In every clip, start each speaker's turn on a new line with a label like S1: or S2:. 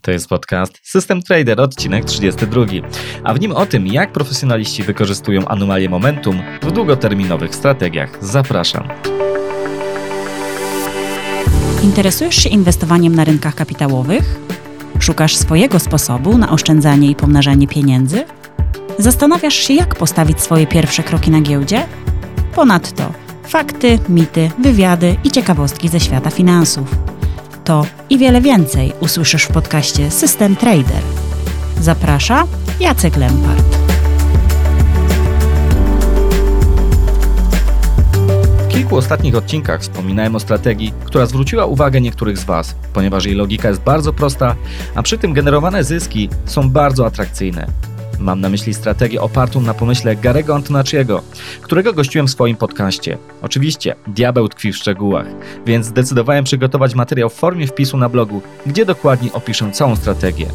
S1: To jest podcast System Trader, odcinek 32, a w nim o tym, jak profesjonaliści wykorzystują anomalię momentum w długoterminowych strategiach. Zapraszam.
S2: Interesujesz się inwestowaniem na rynkach kapitałowych? Szukasz swojego sposobu na oszczędzanie i pomnażanie pieniędzy? Zastanawiasz się, jak postawić swoje pierwsze kroki na giełdzie? Ponadto fakty, mity, wywiady i ciekawostki ze świata finansów. To i wiele więcej usłyszysz w podcaście System Trader. Zaprasza Jacek Lempart.
S1: W kilku ostatnich odcinkach wspominałem o strategii, która zwróciła uwagę niektórych z Was, ponieważ jej logika jest bardzo prosta, a przy tym generowane zyski są bardzo atrakcyjne. Mam na myśli strategię opartą na pomyśle Garego Antonaciego, którego gościłem w swoim podcaście. Oczywiście, diabeł tkwi w szczegółach, więc zdecydowałem przygotować materiał w formie wpisu na blogu, gdzie dokładnie opiszę całą strategię.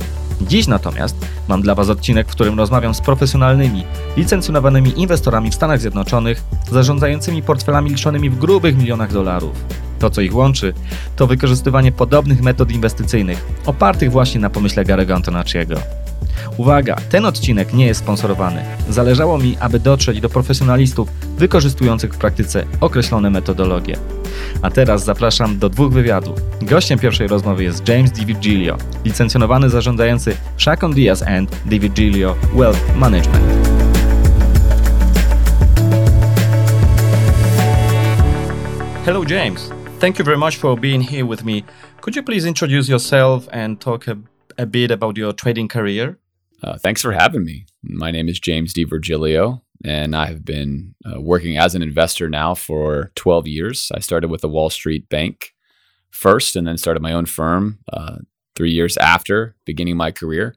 S1: Dziś natomiast mam dla Was odcinek, w którym rozmawiam z profesjonalnymi, licencjonowanymi inwestorami w Stanach Zjednoczonych, zarządzającymi portfelami liczonymi w grubych milionach dolarów. To, co ich łączy, to wykorzystywanie podobnych metod inwestycyjnych, opartych właśnie na pomyśle Garego Antonaciego. Uwaga, ten odcinek nie jest sponsorowany. Zależało mi, aby dotrzeć do profesjonalistów wykorzystujących w praktyce określone metodologie. A teraz zapraszam do dwóch wywiadów. Gościem pierwszej rozmowy jest James DiVigilio, licencjonowany zarządzający Chacon Diaz and DiVigilio Wealth Management. Hello, James. Thank you very much for being here with me. Could you please introduce yourself and talk a, a bit about your trading career?
S3: Uh, thanks for having me. My name is James D. DiVirgilio, and I have been uh, working as an investor now for 12 years. I started with a Wall Street Bank first, and then started my own firm uh, three years after beginning my career.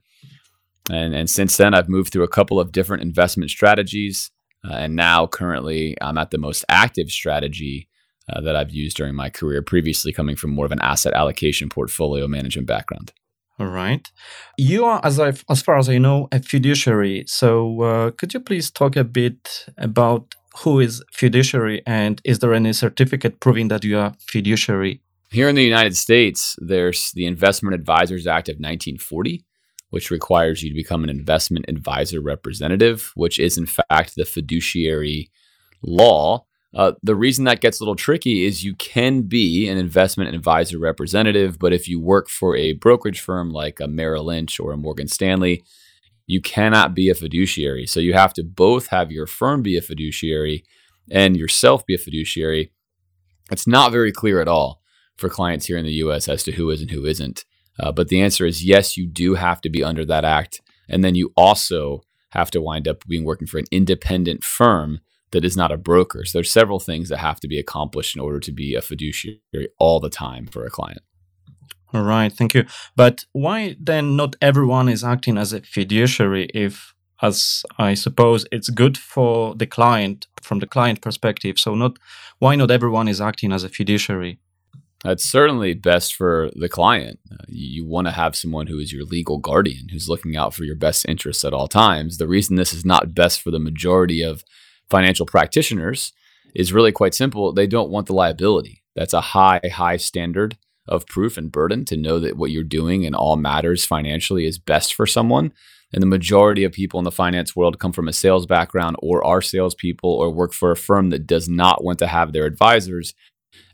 S3: And, and since then, I've moved through a couple of different investment strategies. Uh, and now, currently, I'm at the most active strategy uh, that I've used during my career, previously coming from more of an asset allocation portfolio management background.
S1: All right. You are, as I, as far as I know, a fiduciary. So, uh, could you please talk a bit about who is fiduciary, and is there any certificate proving that you are fiduciary?
S3: Here in the United States, there's the Investment Advisors Act of 1940, which requires you to become an investment advisor representative, which is in fact the fiduciary law uh, the reason that gets a little tricky is you can be an investment advisor representative, but if you work for a brokerage firm like a Merrill Lynch or a Morgan Stanley, you cannot be a fiduciary. So you have to both have your firm be a fiduciary and yourself be a fiduciary. It's not very clear at all for clients here in the US as to who is and who isn't. Uh, but the answer is yes, you do have to be under that act. And then you also have to wind up being working for an independent firm that is not a broker. So there's several things that have to be accomplished in order to be a fiduciary all the time for a client.
S1: All right, thank you. But why then not everyone is acting as a fiduciary if as I suppose it's good for the client from the client perspective. So not why not everyone is acting as a fiduciary?
S3: That's certainly best for the client. Uh, you, you want to have someone who is your legal guardian, who's looking out for your best interests at all times. The reason this is not best for the majority of financial practitioners is really quite simple. They don't want the liability. That's a high, high standard of proof and burden to know that what you're doing in all matters financially is best for someone. And the majority of people in the finance world come from a sales background or are salespeople or work for a firm that does not want to have their advisors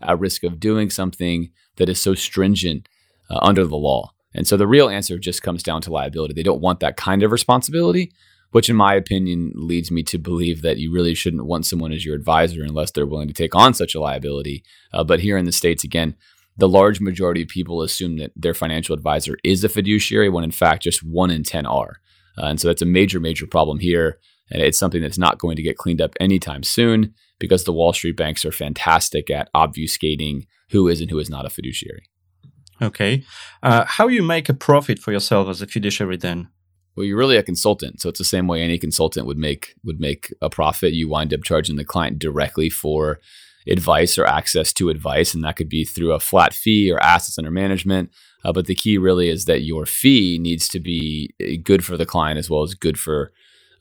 S3: at risk of doing something that is so stringent uh, under the law. And so the real answer just comes down to liability. They don't want that kind of responsibility, which, in my opinion, leads me to believe that you really shouldn't want someone as your advisor unless they're willing to take on such a liability. Uh, but here in the States, again, the large majority of people assume that their financial advisor is a fiduciary when in fact just one in 10 are. Uh, and so that's a major, major problem here. And it's something that's not going to get cleaned up anytime soon because the Wall Street banks are fantastic at obfuscating who is and who is not a fiduciary.
S1: Okay. Uh, how you make a profit for yourself as a fiduciary then?
S3: Well, you're really a consultant, so it's the same way any consultant would make would make a profit. You wind up charging the client directly for advice or access to advice, and that could be through a flat fee or assets under management. Uh, but the key really is that your fee needs to be uh, good for the client as well as good for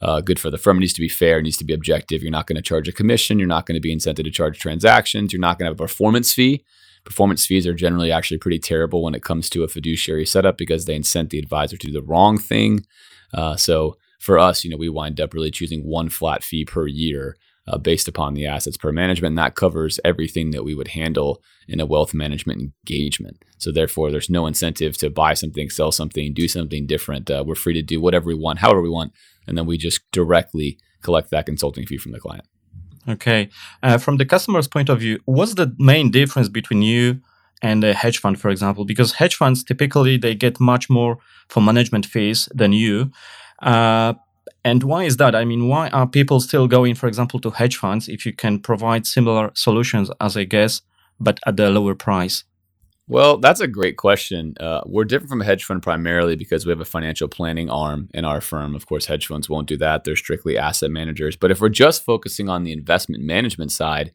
S3: uh, good for the firm. It needs to be fair, it needs to be objective. You're not going to charge a commission. You're not going to be incented to charge transactions. You're not going to have a performance fee. Performance fees are generally actually pretty terrible when it comes to a fiduciary setup because they incent the advisor to do the wrong thing. Uh, so for us, you know, we wind up really choosing one flat fee per year uh, based upon the assets per management. And that covers everything that we would handle in a wealth management engagement. So therefore, there's no incentive to buy something, sell something, do something different. Uh, we're free to do whatever we want, however we want, and then we just directly collect that consulting fee from the client.
S1: Okay. Uh, from the customer's point of view, what's the main difference between you and a hedge fund, for example? Because hedge funds typically they get much more for management fees than you. Uh, and why is that? I mean, why are people still going, for example, to hedge funds if you can provide similar solutions as I guess, but at a lower price?
S3: Well, that's a great question. Uh, we're different from a hedge fund primarily because we have a financial planning arm in our firm. Of course, hedge funds won't do that. They're strictly asset managers. But if we're just focusing on the investment management side,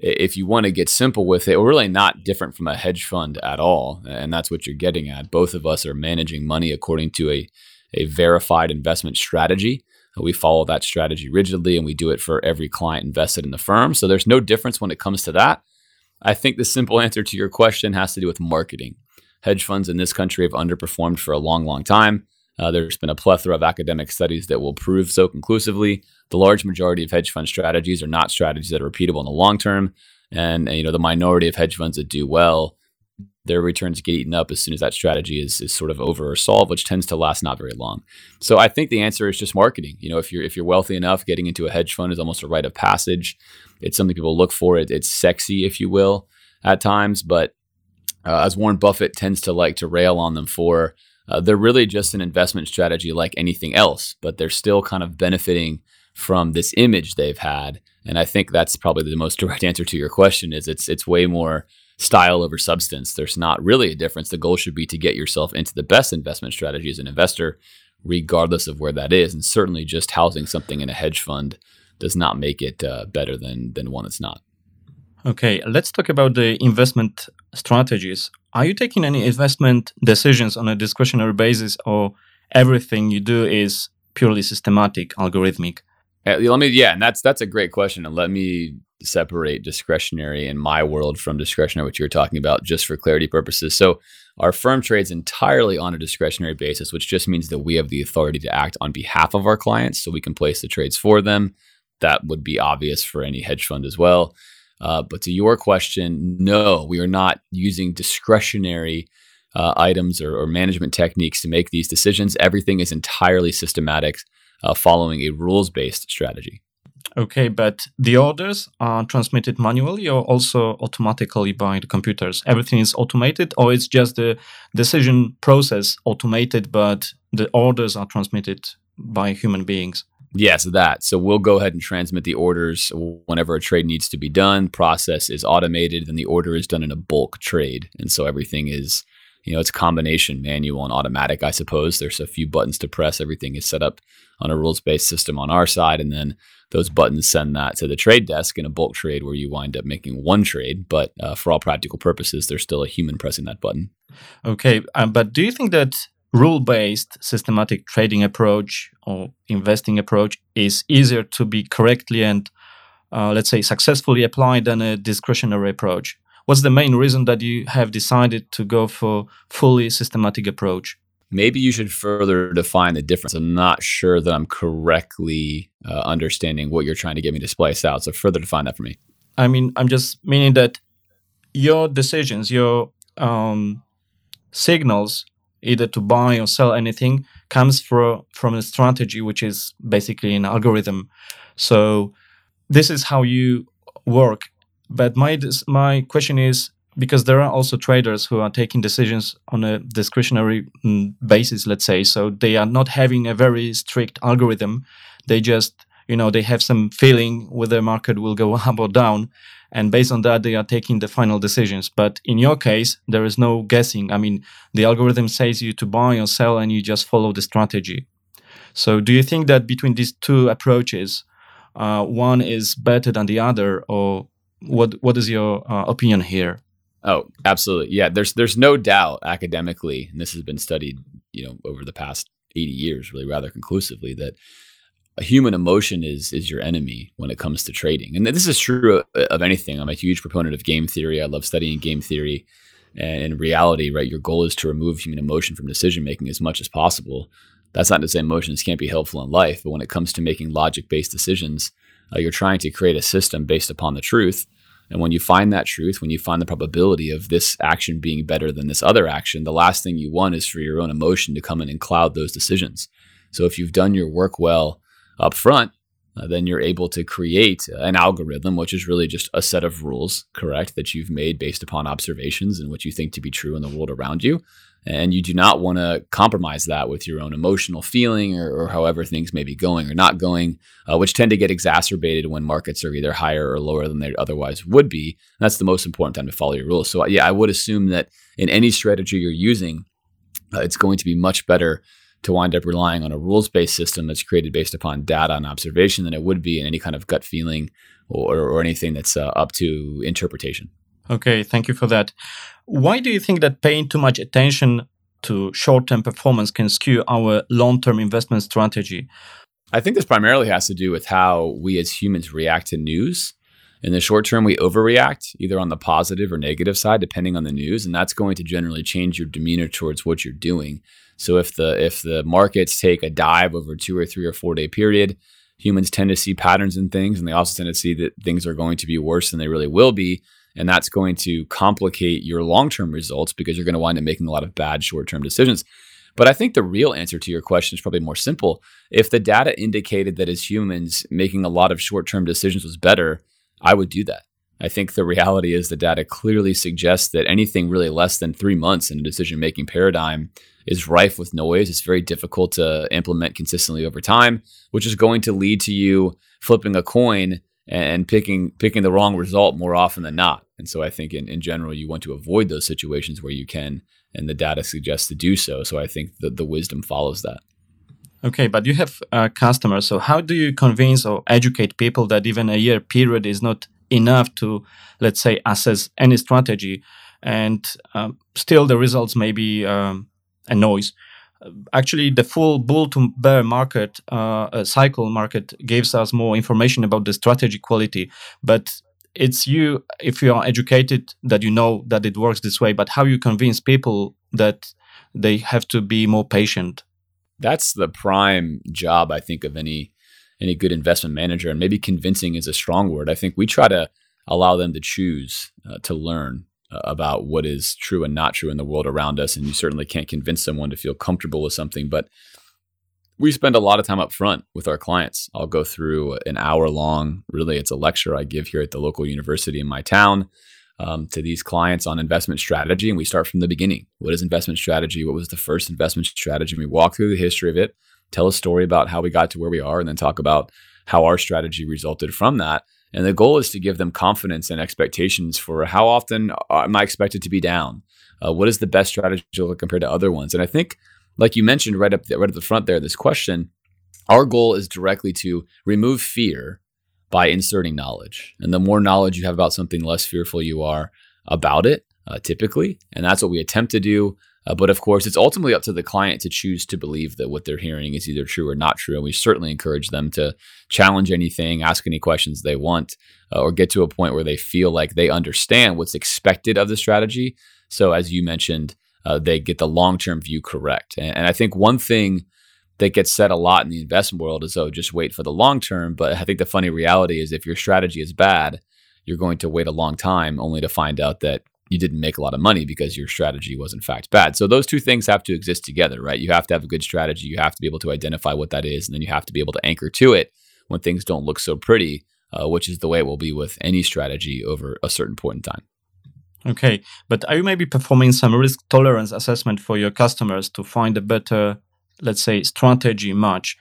S3: if you want to get simple with it, we're really not different from a hedge fund at all. And that's what you're getting at. Both of us are managing money according to a, a verified investment strategy. We follow that strategy rigidly and we do it for every client invested in the firm. So there's no difference when it comes to that. I think the simple answer to your question has to do with marketing. Hedge funds in this country have underperformed for a long, long time. Uh, there's been a plethora of academic studies that will prove so conclusively. The large majority of hedge fund strategies are not strategies that are repeatable in the long term, and, and you know the minority of hedge funds that do well, their returns get eaten up as soon as that strategy is, is sort of over or solved, which tends to last not very long. So I think the answer is just marketing. You know, if you're if you're wealthy enough, getting into a hedge fund is almost a rite of passage. It's something people look for. It, it's sexy, if you will, at times. But uh, as Warren Buffett tends to like to rail on them for, uh, they're really just an investment strategy like anything else, but they're still kind of benefiting from this image they've had. And I think that's probably the most direct answer to your question is it's it's way more style over substance. There's not really a difference. The goal should be to get yourself into the best investment strategy as an investor, regardless of where that is. And certainly just housing something in a hedge fund does not make it uh, better than than one that's not.
S1: Okay, let's talk about the investment strategies. Are you taking any investment decisions on a discretionary basis, or everything you do is purely systematic, algorithmic?
S3: Uh, let me, yeah, and that's that's a great question, and let me separate discretionary in my world from discretionary, which you're talking about, just for clarity purposes. So, our firm trades entirely on a discretionary basis, which just means that we have the authority to act on behalf of our clients, so we can place the trades for them that would be obvious for any hedge fund as well. Uh, but to your question, no, we are not using discretionary uh, items or, or, management techniques to make these decisions. Everything is entirely systematic, uh, following a rules based strategy.
S1: Okay, but the orders are transmitted manually or also automatically by the computers? Everything is automated, or it's just the decision process automated, but the orders are transmitted by human beings?
S3: Yes, that. So we'll go ahead and transmit the orders whenever a trade needs to be done. Process is automated, and the order is done in a bulk trade. And so everything is, you know, it's a combination manual and automatic, I suppose. There's a few buttons to press. Everything is set up on a rules based system on our side. And then those buttons send that to the trade desk in a bulk trade where you wind up making one trade. But uh, for all practical purposes, there's still a human pressing that button.
S1: Okay. Um, but do you think that rule based systematic trading approach or investing approach is easier to be correctly and uh, let's say successfully applied than a discretionary approach. What's the main reason that you have decided to go for fully systematic approach?
S3: Maybe you should further define the difference. I'm not sure that i'm correctly uh, understanding what you're trying to get me to splice out so further define that for me.
S1: I mean i'm just meaning that your decisions, your um, signals, either to buy or sell anything, comes from from a strategy, which is basically an algorithm. So this is how you work. But my my question is because there are also traders who are taking decisions on a discretionary mm, basis, let's say. So they are not having a very strict algorithm. They just you know they have some feeling whether the market will go up or down and based on that they are taking the final decisions. But in your case there is no guessing. I mean the algorithm says you to buy or sell and you just follow the strategy. So do you think that between these two approaches uh, one is better than the other or what what is your uh, opinion here?
S3: Oh absolutely. Yeah there's there's no doubt academically and this has been studied you know over the past 80 years really rather conclusively that a human emotion is is your enemy when it comes to trading. And this is true of anything. I'm a huge proponent of game theory. I love studying game theory. And in reality, right, your goal is to remove human emotion from decision making as much as possible. That's not to say emotions can't be helpful in life, but when it comes to making logic based decisions, uh, you're trying to create a system based upon the truth. And when you find that truth, when you find the probability of this action being better than this other action, the last thing you want is for your own emotion to come in and cloud those decisions. So if you've done your work well, up front, uh, then you're able to create an algorithm, which is really just a set of rules, correct, that you've made based upon observations and what you think to be true in the world around you. And you do not want to compromise that with your own emotional feeling or, or however things may be going or not going, uh, which tend to get exacerbated when markets are either higher or lower than they otherwise would be. And that's the most important time to follow your rules. So, yeah, I would assume that in any strategy you're using, uh, it's going to be much better to wind up relying on a rules based system that's created based upon data and observation than it would be in any kind of gut feeling or, or anything that's uh, up to interpretation.
S1: Okay, thank you for that. Why do you think that paying too much attention to short term performance can skew our long term investment strategy?
S3: I think this primarily has to do with how we as humans react to news. In the short term, we overreact either on the positive or negative side, depending on the news, and that's going to generally change your demeanor towards what you're doing. So if the if the markets take a dive over two or three or four day period, humans tend to see patterns in things, and they also tend to see that things are going to be worse than they really will be. And that's going to complicate your long term results because you're going to wind up making a lot of bad short term decisions. But I think the real answer to your question is probably more simple. If the data indicated that as humans, making a lot of short term decisions was better, I would do that. I think the reality is the data clearly suggests that anything really less than three months in a decision making paradigm is rife with noise. It's very difficult to implement consistently over time, which is going to lead to you flipping a coin and picking picking the wrong result more often than not. And so I think in, in general you want to avoid those situations where you can and the data suggests to do so. So I think that the wisdom follows that.
S1: Okay, but you have uh, customers. So how do you convince or educate people that even a year period is not enough to, let's say, assess any strategy, and um, still the results may be um, and noise. Actually, the full bull to bear market uh, cycle market gives us more information about the strategy quality, but it's you if you are educated that you know that it works this way but how you convince people that they have to be more patient
S3: that's the prime job i think of any any good investment manager and maybe convincing is a strong word i think we try to allow them to choose uh, to learn uh, about what is true and not true in the world around us. And you certainly can't convince someone to feel comfortable with something, but we spend a lot of time up front with our clients. I'll go through an hour long, really, it's a lecture I give here at the local university in my town. Um, to these clients on investment strategy. And we start from the beginning. What is investment strategy? What was the first investment strategy? And we walk through the history of it, tell a story about how we got to where we are, and then talk about how our strategy resulted from that. And the goal is to give them confidence and expectations for how often uh, am I expected to be down? Uh, what is the best strategy compared to other ones? And I think, like you mentioned right up right at the front there, this question, our goal is directly to remove fear by inserting knowledge. And the more knowledge you have about something, less fearful you are about it, uh, typically. And that's what we attempt to do. Uh, but of course, it's ultimately up to the client to choose to believe that what they're hearing is either true or not true. And we certainly encourage them to challenge anything, ask any questions they want, uh, or get to a point where they feel like they understand what's expected of the strategy. So, as you mentioned, uh, they get the long term view correct. And, and I think one thing that gets said a lot in the investment world is, oh, just wait for the long term. But I think the funny reality is if your strategy is bad, you're going to wait a long time only to find out that you didn't make a lot of money because your strategy was in fact bad. So those two things have to exist together, right? You have to have a good strategy, you have to be able to identify what that is, and then you have to be able to anchor to it when things don't look so pretty, uh, which is the way it will be with any strategy over a certain point in time.
S1: Okay, but are you maybe performing some risk tolerance assessment for your customers to find a better, let's say, strategy much.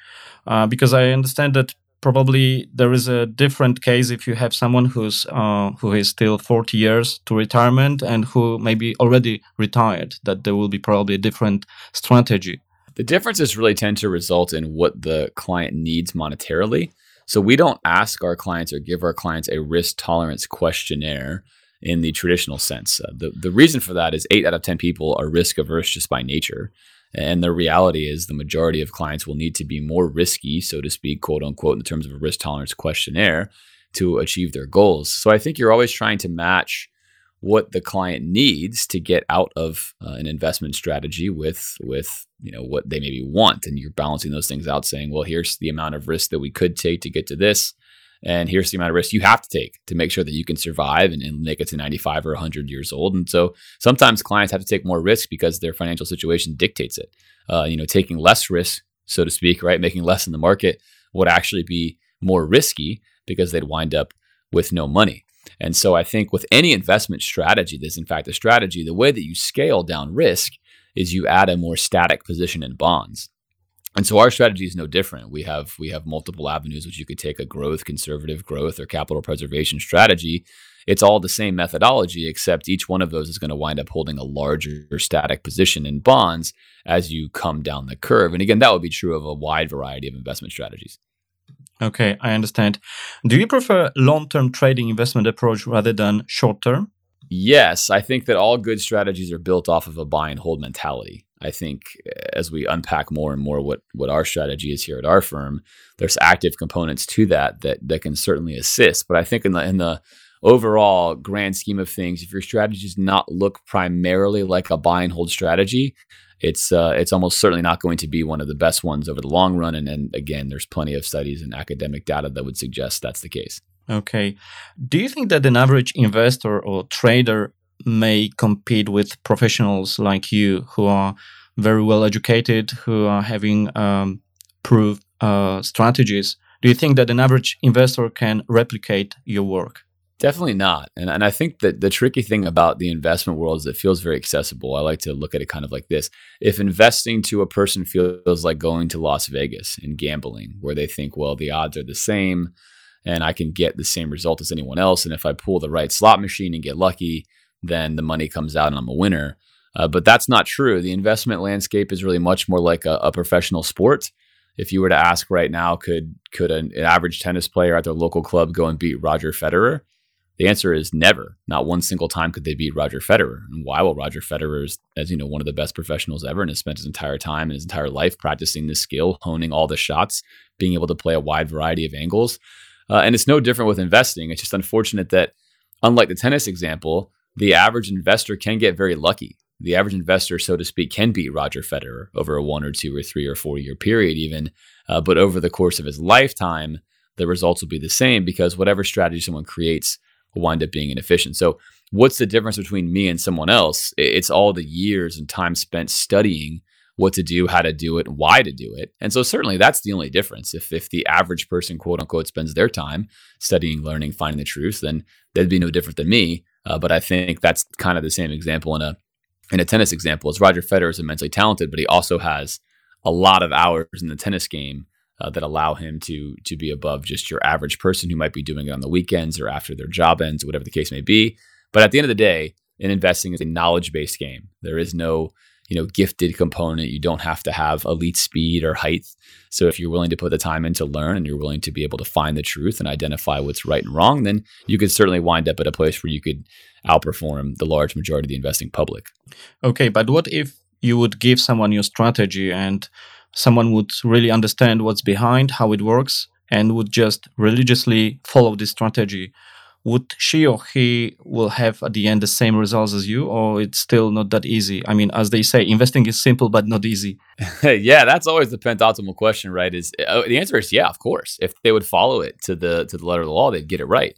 S1: Uh, because I understand that probably there is a different case if you have someone who's uh, who is still 40 years to retirement and who maybe already retired that there will be probably a different strategy.
S3: The differences really tend to result in what the client needs monetarily. So we don't ask our clients or give our clients a risk tolerance questionnaire in the traditional sense. Uh, the, the reason for that is 8 out of 10 people are risk averse just by nature and the reality is, the majority of clients will need to be more risky, so to speak, quote unquote, in terms of a risk tolerance questionnaire to achieve their goals. So I think you're always trying to match what the client needs to get out of uh, an investment strategy with with you know what they maybe want and you're balancing those things out saying well here's the amount of risk that we could take to get to this and here's the amount of risk you have to take to make sure that you can survive and, and, make it to 95 or 100 years old. And so sometimes clients have to take more risk because their financial situation dictates it. Uh, you know, taking less risk, so to speak, right, making less in the market would actually be more risky because they'd wind up with no money. And so I think with any investment strategy, that's in fact a strategy, the way that you scale down risk is you add a more static position in bonds. And so our strategy is no different. We have we have multiple avenues which you could take a growth, conservative growth, or capital preservation strategy. It's all the same methodology, except each one of those is going to wind up holding a larger static position in bonds as you come down the curve. And again, that would be true of a wide variety of investment strategies.
S1: Okay, I understand. Do you prefer long-term trading investment approach rather than short-term?
S3: Yes, I think that all good strategies are built off of a buy and hold mentality. I think as we unpack more and more what what our strategy is here at our firm, there's active components to that that that can certainly assist. But I think in the in the overall grand scheme of things, if your strategy does not look primarily like a buy and hold strategy, it's uh, it's almost certainly not going to be one of the best ones over the long run. And, and again, there's plenty of studies and academic data that would suggest that's the case.
S1: Okay. Do you think that an average investor or trader may compete with professionals like you who are very well educated, who are having um, proved uh, strategies. Do you think that an average investor can replicate your work?
S3: Definitely not. And, and I think that the tricky thing about the investment world is it feels very accessible. I like to look at it kind of like this. If investing to a person feels like going to Las Vegas and gambling, where they think, well, the odds are the same and I can get the same result as anyone else. And if I pull the right slot machine and get lucky, then the money comes out and I'm a winner. Uh, but that's not true. The investment landscape is really much more like a, a professional sport. If you were to ask right now, could could an, an, average tennis player at their local club go and beat Roger Federer? The answer is never. Not one single time could they beat Roger Federer. And why? Well, Roger Federer is, as you know, one of the best professionals ever, and has spent his entire time and his entire life practicing this skill, honing all the shots, being able to play a wide variety of angles. Uh, and it's no different with investing. It's just unfortunate that, unlike the tennis example, the average investor can get very lucky. The average investor, so to speak, can beat Roger Federer over a one or two or three or four year period, even. Uh, but over the course of his lifetime, the results will be the same because whatever strategy someone creates will wind up being inefficient. So, what's the difference between me and someone else? It's all the years and time spent studying what to do, how to do it, why to do it. And so certainly that's the only difference. If if the average person, quote unquote, spends their time studying, learning, finding the truth, then they'd be no different than me. Uh, but I think that's kind of the same example in a in a tennis example. Is Roger Federer is immensely talented, but he also has a lot of hours in the tennis game uh, that allow him to to be above just your average person who might be doing it on the weekends or after their job ends, whatever the case may be. But at the end of the day, in investing is a knowledge based game. There is no you know gifted component. You don't have to have elite speed or height. So if you're willing to put the time in to learn and you're willing to be able to find the truth and identify what's right and wrong then you could certainly wind up at a place where you could outperform the large majority of the investing public.
S1: Okay but what if you would give someone your strategy and someone would really understand what's behind how it works and would just religiously follow this strategy would she or he will have at the end the same results as you or it's still not that easy? I mean as they say investing is simple but not easy.
S3: Yeah that's always the pentoptimal question right is uh, the answer is yeah of course. If they would follow it to the to the letter of the law they'd get it right.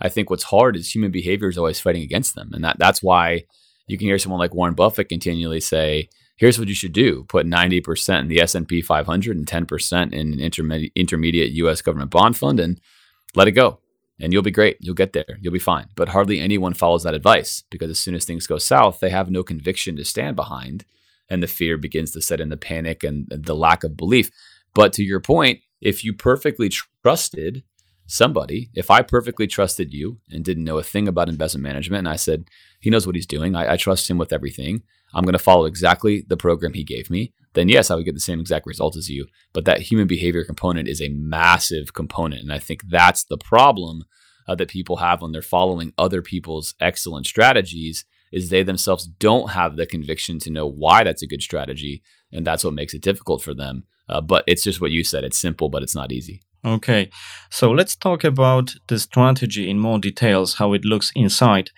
S3: I think what's hard is human behavior is always fighting against them. And that, that's why you can hear someone like Warren Buffett continually say, here's what you should do put 90% in the s&p 500 and 10% in an intermediate, intermediate us government bond fund and let it go and you'll be great. You'll get there. You'll be fine. But hardly anyone follows that advice because as soon as things go south they have no conviction to stand behind and the fear begins to set in the panic and the lack of belief. But to your point if you perfectly trusted somebody, if I perfectly trusted you and didn't know a thing about investment management, and I said, he knows what he's doing, I, I trust him with everything, I'm going to follow exactly the program he gave me, then yes, I would get the same exact result as you. But that human behavior component is a massive component. And I think that's the problem uh, that people have when they're following other people's excellent strategies is they themselves don't have the conviction to know why that's a good strategy. And that's what makes it difficult for them. Uh, but it's just what you said. It's simple, but it's not easy.
S1: Okay, so let's talk about the strategy in more details, how it looks inside.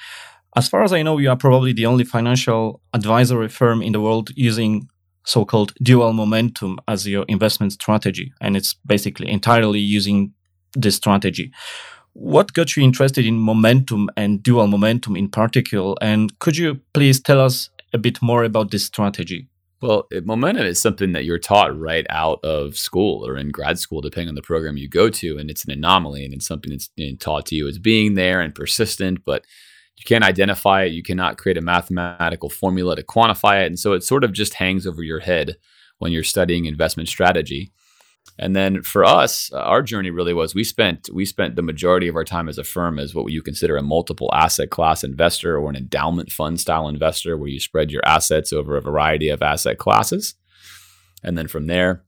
S1: As far as I know, you are probably the only financial advisory firm in the world using so called dual momentum as your investment strategy. And it's basically entirely using this strategy. What got you interested in momentum and dual momentum in particular? And could you please tell us a bit more about this strategy?
S3: Well, momentum is something that you're taught right out of school or in grad school, depending on the program you go to. And it's an anomaly and it's something that's taught to you as being there and persistent, but you can't identify it. You cannot create a mathematical formula to quantify it. And so it sort of just hangs over your head when you're studying investment strategy. And then for us, our journey really was we spent we spent the majority of our time as a firm as what you consider a multiple asset class investor or an endowment fund style investor, where you spread your assets over a variety of asset classes, and then from there,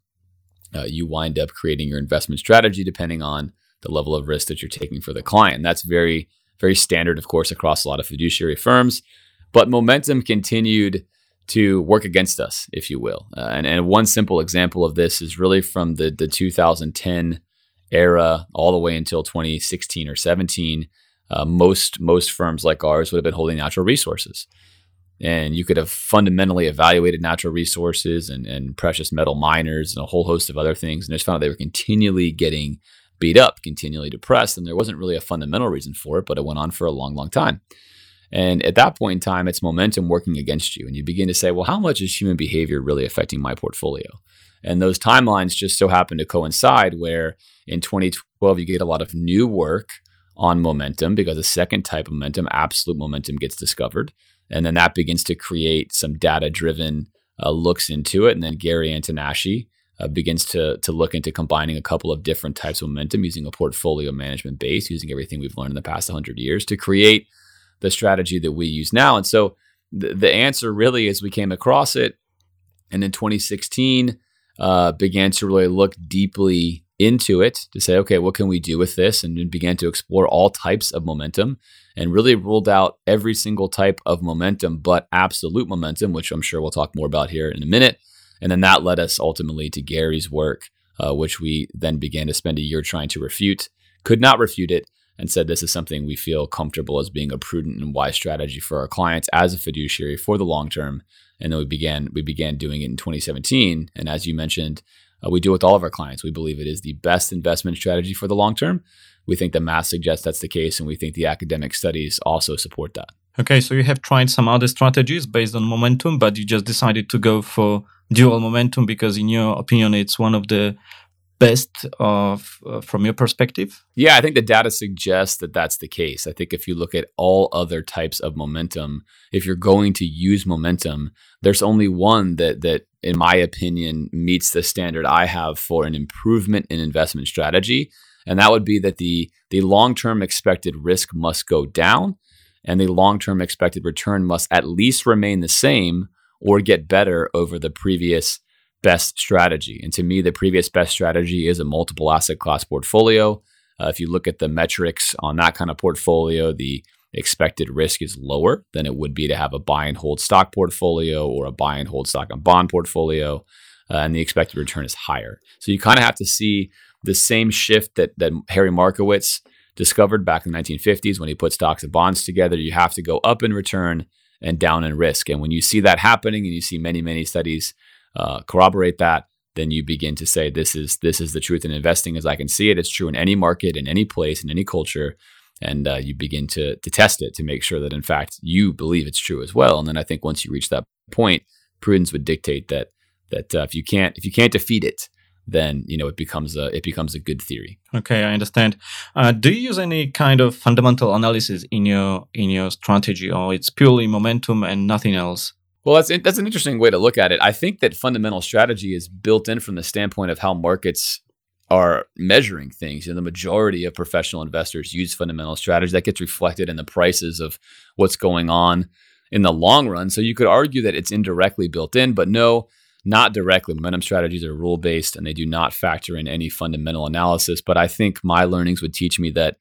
S3: uh, you wind up creating your investment strategy depending on the level of risk that you're taking for the client. And that's very very standard, of course, across a lot of fiduciary firms. But momentum continued to work against us, if you will. Uh, and, and one simple example of this is really from the, the 2010 era all the way until 2016 or 17. Uh, most most firms like ours would have been holding natural resources, and you could have fundamentally evaluated natural resources and, and precious metal miners and a whole host of other things, and just found out they were continually getting beat up, continually depressed, and there wasn't really a fundamental reason for it, but it went on for a long, long time. And at that point in time, it's momentum working against you. And you begin to say, well, how much is human behavior really affecting my portfolio? And those timelines just so happen to coincide where in 2012, you get a lot of new work on momentum because a second type of momentum, absolute momentum, gets discovered. And then that begins to create some data driven uh, looks into it. And then Gary Antonacci uh, begins to, to look into combining a couple of different types of momentum using a portfolio management base, using everything we've learned in the past 100 years to create the strategy that we use now. And so the, the answer really is we came across it and in 2016 uh, began to really look deeply into it to say, okay, what can we do with this? And began to explore all types of momentum and really ruled out every single type of momentum, but absolute momentum, which I'm sure we'll talk more about here in a minute. And then that led us ultimately to Gary's work, uh, which we then began to spend a year trying to refute, could not refute it, and said this is something we feel comfortable as being a prudent and wise strategy for our clients as a fiduciary for the long term. And then we began we began doing it in 2017. And as you mentioned, uh, we do it with all of our clients. We believe it is the best investment strategy for the long term. We think the math suggests that's the case, and we think the academic studies also support that.
S1: Okay, so you have tried some other strategies based on momentum, but you just decided to go for dual momentum because, in your opinion, it's one of the best of uh, from your perspective?
S3: Yeah, I think the data suggests that that's the case. I think if you look at all other types of momentum, if you're going to use momentum, there's only one that that in my opinion meets the standard I have for an improvement in investment strategy, and that would be that the the long-term expected risk must go down and the long-term expected return must at least remain the same or get better over the previous best strategy. And to me, the previous best strategy is a multiple asset class portfolio. Uh, if you look at the metrics on that kind of portfolio, the expected risk is lower than it would be to have a buy and hold stock portfolio or a buy and hold stock and bond portfolio. Uh, and the expected return is higher. So you kind of have to see the same shift that, that Harry Markowitz discovered back in the 1950s when he put stocks and bonds together. You have to go up in return and down in risk. And when you see that happening, and you see many, many studies uh, corroborate that, then you begin to say this is this is the truth in investing as I can see it. It's true in any market, in any place, in any culture. and uh, you begin to to test it to make sure that in fact you believe it's true as well. And then I think once you reach that point, prudence would dictate that that uh, if you can't if you can't defeat it, then you know it becomes a it becomes a good theory.
S1: Okay, I understand. Uh, do you use any kind of fundamental analysis in your in your strategy, or it's purely momentum and nothing else?
S3: Well, that's that's an interesting way to look at it. I think that fundamental strategy is built in from the standpoint of how markets are measuring things. You know, the majority of professional investors use fundamental strategy. That gets reflected in the prices of what's going on in the long run. So you could argue that it's indirectly built in, but no, not directly. Momentum strategies are rule based and they do not factor in any fundamental analysis. But I think my learnings would teach me that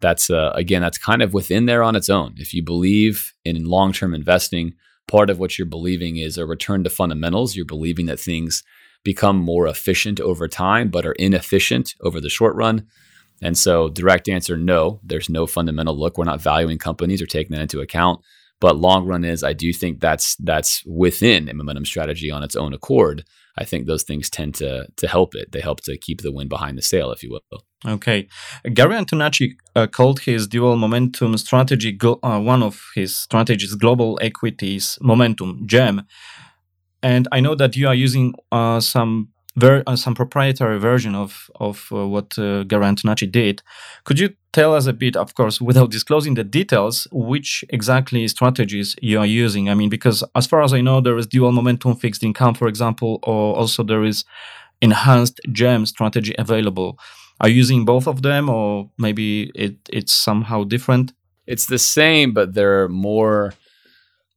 S3: that's uh, again that's kind of within there on its own. If you believe in long term investing, part of what you're believing is a return to fundamentals. You're believing that things become more efficient over time, but are inefficient over the short run. And so, direct answer no, there's no fundamental look. We're not valuing companies or taking that into account. But long run is, I do think that's that's within a momentum strategy on its own accord. I think those things tend to to help it. They help to keep the wind behind the sail, if you will.
S1: Okay, Gary Antonacci uh, called his dual momentum strategy uh, one of his strategies, global equities momentum GEM. And I know that you are using uh, some ver- uh, some proprietary version of of uh, what uh, Gary Antonacci did. Could you tell us a bit, of course, without disclosing the details, which exactly strategies you are using? I mean, because as far as I know, there is dual momentum fixed income, for example, or also there is enhanced GEM strategy available. Are you using both of them, or maybe it, it's somehow different?
S3: It's the same, but they're more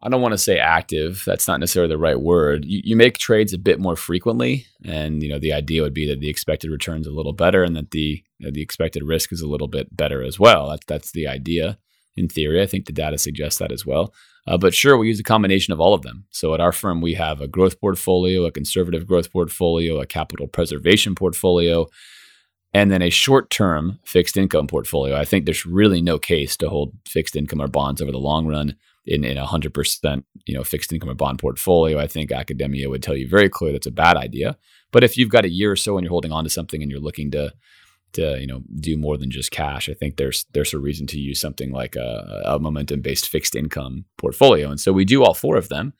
S3: I don't want to say active. That's not necessarily the right word. You, you make trades a bit more frequently, and you know the idea would be that the expected return is a little better, and that the you know, the expected risk is a little bit better as well. That's that's the idea in theory. I think the data suggests that as well. Uh, but sure, we use a combination of all of them. So at our firm, we have a growth portfolio, a conservative growth portfolio, a capital preservation portfolio, and then a short-term fixed income portfolio. I think there's really no case to hold fixed income or bonds over the long run in in a hundred percent you know fixed income or bond portfolio, I think academia would tell you very clearly that's a bad idea. But if you've got a year or so and you're holding on to something and you're looking to to you know do more than just cash, I think there's there's a reason to use something like a, a momentum based fixed income portfolio. And so we do all four of them.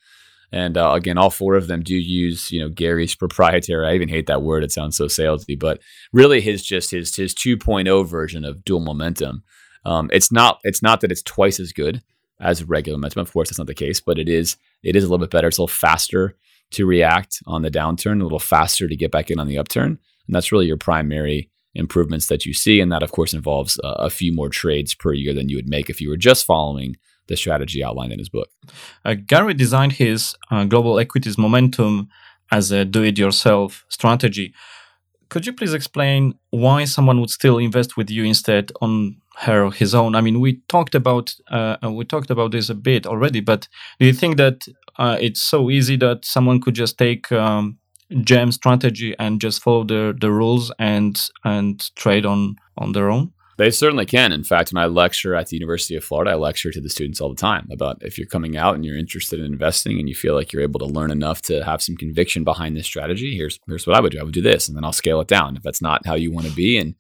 S3: And uh, again, all four of them do use, you know, Gary's proprietary. I even hate that word; it sounds so salesy. But really, his just his his 2.0 version of dual momentum. Um, it's not it's not that it's twice as good as regular momentum. Of course, that's not the case, but it is it is a little bit better. It's a little faster to react on the downturn, a little faster to get back in on the upturn, and that's really your primary improvements that you see. And that, of course, involves uh, a few more trades per year than you would make if you were just following the strategy outlined in his book.
S1: Uh, Gary designed his uh, global equities momentum as a do-it-yourself strategy. Could you please explain why someone would still invest with you instead on her his own. I mean, we talked about uh, we talked about this a bit already, but do you think that uh, it's so easy that someone could just take um, GEM strategy and just follow the the rules and and trade on on their own?
S3: They certainly can. In fact, when I lecture at the University of Florida, I lecture to the students all the time about if you're coming out and you're interested in investing and you feel like you're able to learn enough to have some conviction behind this strategy, here's here's what I would do. I would do this, and then I'll scale it down. If that's not how you want to be, and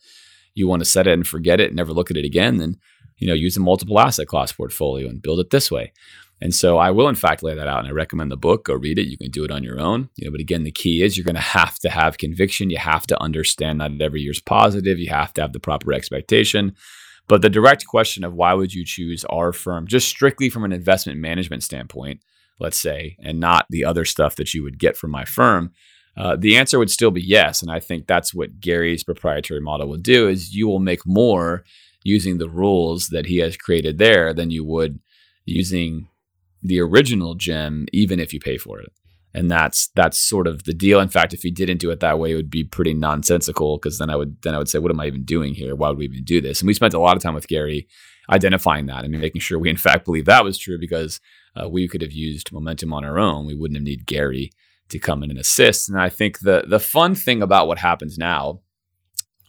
S3: you want to set it and forget it and never look at it again, then you know use a multiple asset class portfolio and build it this way. And so I will in fact lay that out and I recommend the book. Go read it. You can do it on your own. You know, but again, the key is you're going to have to have conviction. You have to understand that every year's positive. You have to have the proper expectation. But the direct question of why would you choose our firm, just strictly from an investment management standpoint, let's say, and not the other stuff that you would get from my firm, uh, the answer would still be yes, and I think that's what Gary's proprietary model will do: is you will make more using the rules that he has created there than you would using the original GEM, even if you pay for it. And that's that's sort of the deal. In fact, if he didn't do it that way, it would be pretty nonsensical because then I would then I would say, what am I even doing here? Why would we even do this? And we spent a lot of time with Gary identifying that and making sure we in fact believe that was true because uh, we could have used momentum on our own. We wouldn't have needed Gary to come in and assist. And I think the the fun thing about what happens now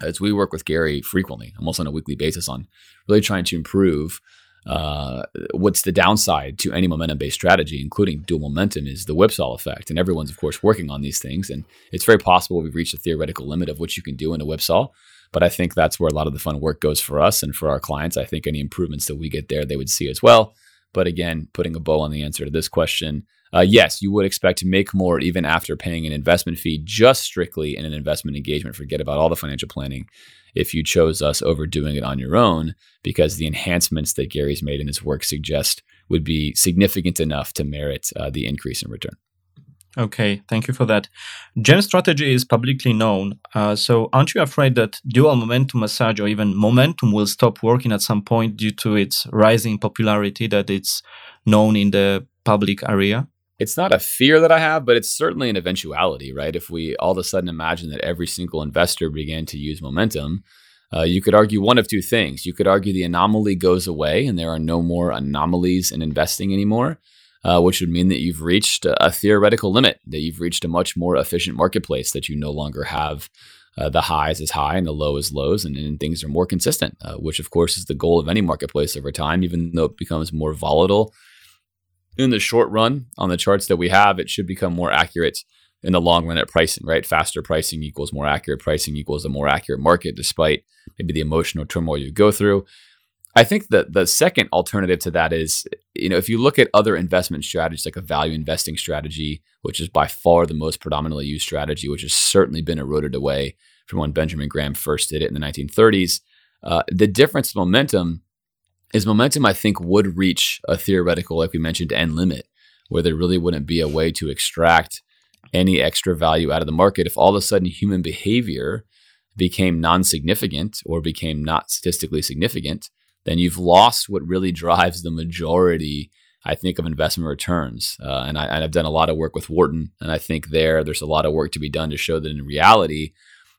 S3: is we work with Gary frequently, almost on a weekly basis, on really trying to improve. Uh, what's the downside to any momentum based strategy, including dual momentum, is the whipsaw effect. And everyone's, of course, working on these things. And it's very possible we've reached a theoretical limit of what you can do in a whipsaw. But I think that's where a lot of the fun work goes for us and for our clients. I think any improvements that we get there, they would see as well. But again, putting a bow on the answer to this question, uh, yes, you would expect to make more even after paying an investment fee just strictly in an investment engagement. Forget about all the financial planning if you chose us over doing it on your own, because the enhancements that Gary's made in his work suggest would be significant enough to merit uh, the increase in return.
S1: Okay, thank you for that. GEM strategy is publicly known. Uh, so, aren't you afraid that dual momentum massage or even momentum will stop working at some point due to its rising popularity that it's known in the public area?
S3: It's not a fear that I have, but it's certainly an eventuality, right? If we all of a sudden imagine that every single investor began to use momentum, uh, you could argue one of two things. You could argue the anomaly goes away and there are no more anomalies in investing anymore uh, which would mean that you've reached a theoretical limit, that you've reached a much more efficient marketplace, that you no longer have uh, the highs as high and the low as lows, and, and things are more consistent, uh, which of course is the goal of any marketplace over time, even though it becomes more volatile. In the short run, on the charts that we have, it should become more accurate in the long run at pricing, right? Faster pricing equals more accurate pricing equals a more accurate market, despite maybe the emotional turmoil you go through. I think that the second alternative to that is, you know, if you look at other investment strategies like a value investing strategy, which is by far the most predominantly used strategy, which has certainly been eroded away from when Benjamin Graham first did it in the 1930s, uh, the difference in momentum is momentum, I think, would reach a theoretical, like we mentioned, end limit, where there really wouldn't be a way to extract any extra value out of the market if all of a sudden human behavior became non significant or became not statistically significant then you've lost what really drives the majority, I think, of investment returns. Uh, and, I, have done a lot of work with Wharton, and I think there there's a lot of work to be done to show that in reality,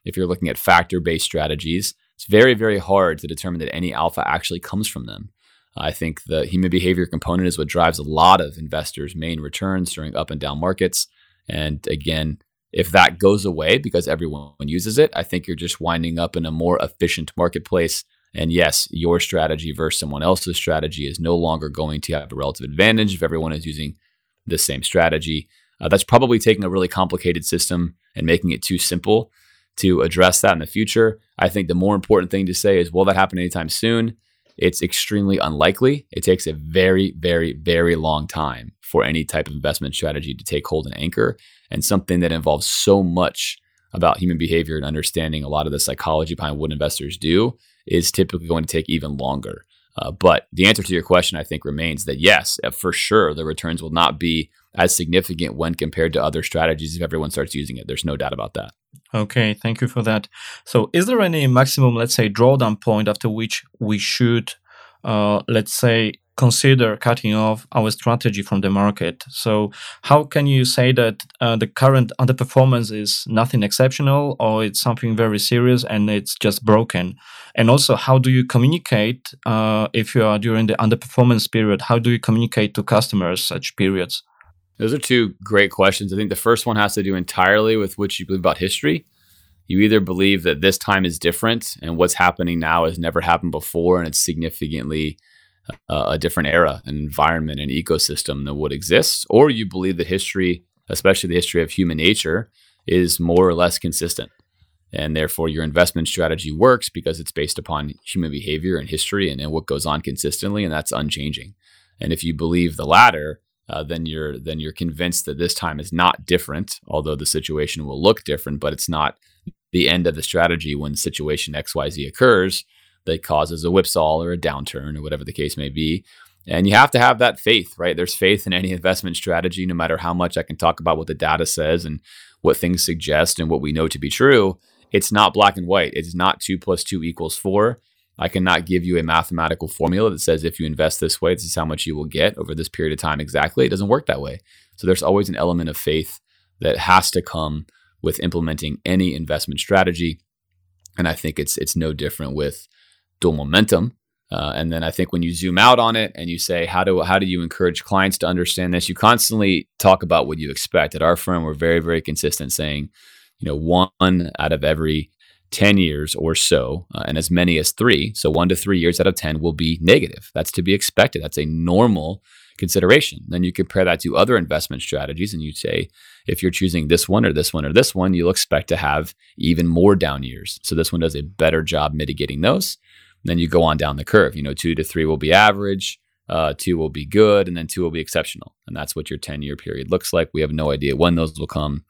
S3: if you're looking at factor-based strategies, it's very, very hard to determine that any alpha actually comes from them. I think the human behavior component is what drives a lot of investors' main returns during up and down markets. And again, if that goes away because everyone uses it, I think you're just winding up in a more efficient marketplace and yes, your strategy versus someone else's strategy is no longer going to have a relative advantage if everyone is using the same strategy. Uh, that's probably taking a really complicated system and making it too simple to address that in the future. I think the more important thing to say is will that happen anytime soon? It's extremely unlikely. It takes a very, very, very long time for any type of investment strategy to take hold and anchor. And something that involves so much about human behavior and understanding a lot of the psychology behind what investors do is typically going to take even longer. Uh, but the answer to your question, I think, remains that yes, uh, for sure, the returns will not be as significant when compared to other strategies if everyone starts using it. There's no doubt about that.
S1: Okay, thank you for that. So, is there any maximum, let's say, drawdown point after which we should, uh, let's say, consider cutting off our strategy from the market. So, how can you say that uh, the current underperformance is nothing exceptional or it's something very serious and it's just broken? And also, how do you communicate uh, if you are during the underperformance period? How do you communicate to customers such periods?
S3: Those are two great questions. I think the first one has to do entirely with what you believe about history. You either believe that this time is different and what's happening now has never happened before and it's significantly uh, a different era, an environment, an ecosystem that would exist, or you believe that history, especially the history of human nature, is more or less consistent. And therefore, your investment strategy works because it's based upon human behavior and history and, and what goes on consistently, and that's unchanging. And if you believe the latter, uh, then you're then you're convinced that this time is not different, although the situation will look different, but it's not the end of the strategy when situation XYZ occurs that causes a whipsaw or a downturn or whatever the case may be. And you have to have that faith, right? There's faith in any investment strategy, no matter how much I can talk about what the data says and what things suggest and what we know to be true. It's not black and white. It's not two plus two equals four. I cannot give you a mathematical formula that says if you invest this way, this is how much you will get over this period of time exactly. It doesn't work that way. So there's always an element of faith that has to come with implementing any investment strategy. And I think it's it's no different with dual momentum. Uh, and then I think when you zoom out on it and you say, how do how do you encourage clients to understand this? You constantly talk about what you expect. At our firm, we're very very consistent, saying, you know, one out of every ten years or so, uh, and as many as three, so one to three years out of ten will be negative. That's to be expected. That's a normal consideration. Then you compare that to other investment strategies and you say, if you're choosing this one or this one or this one, you'll expect to have even more down years. So this one does a better job mitigating those. then you go on down the curve. You know, two to three will be average, uh, two will be good, and then two will be exceptional. And that's what your 10 year period looks like. We have no idea when those will come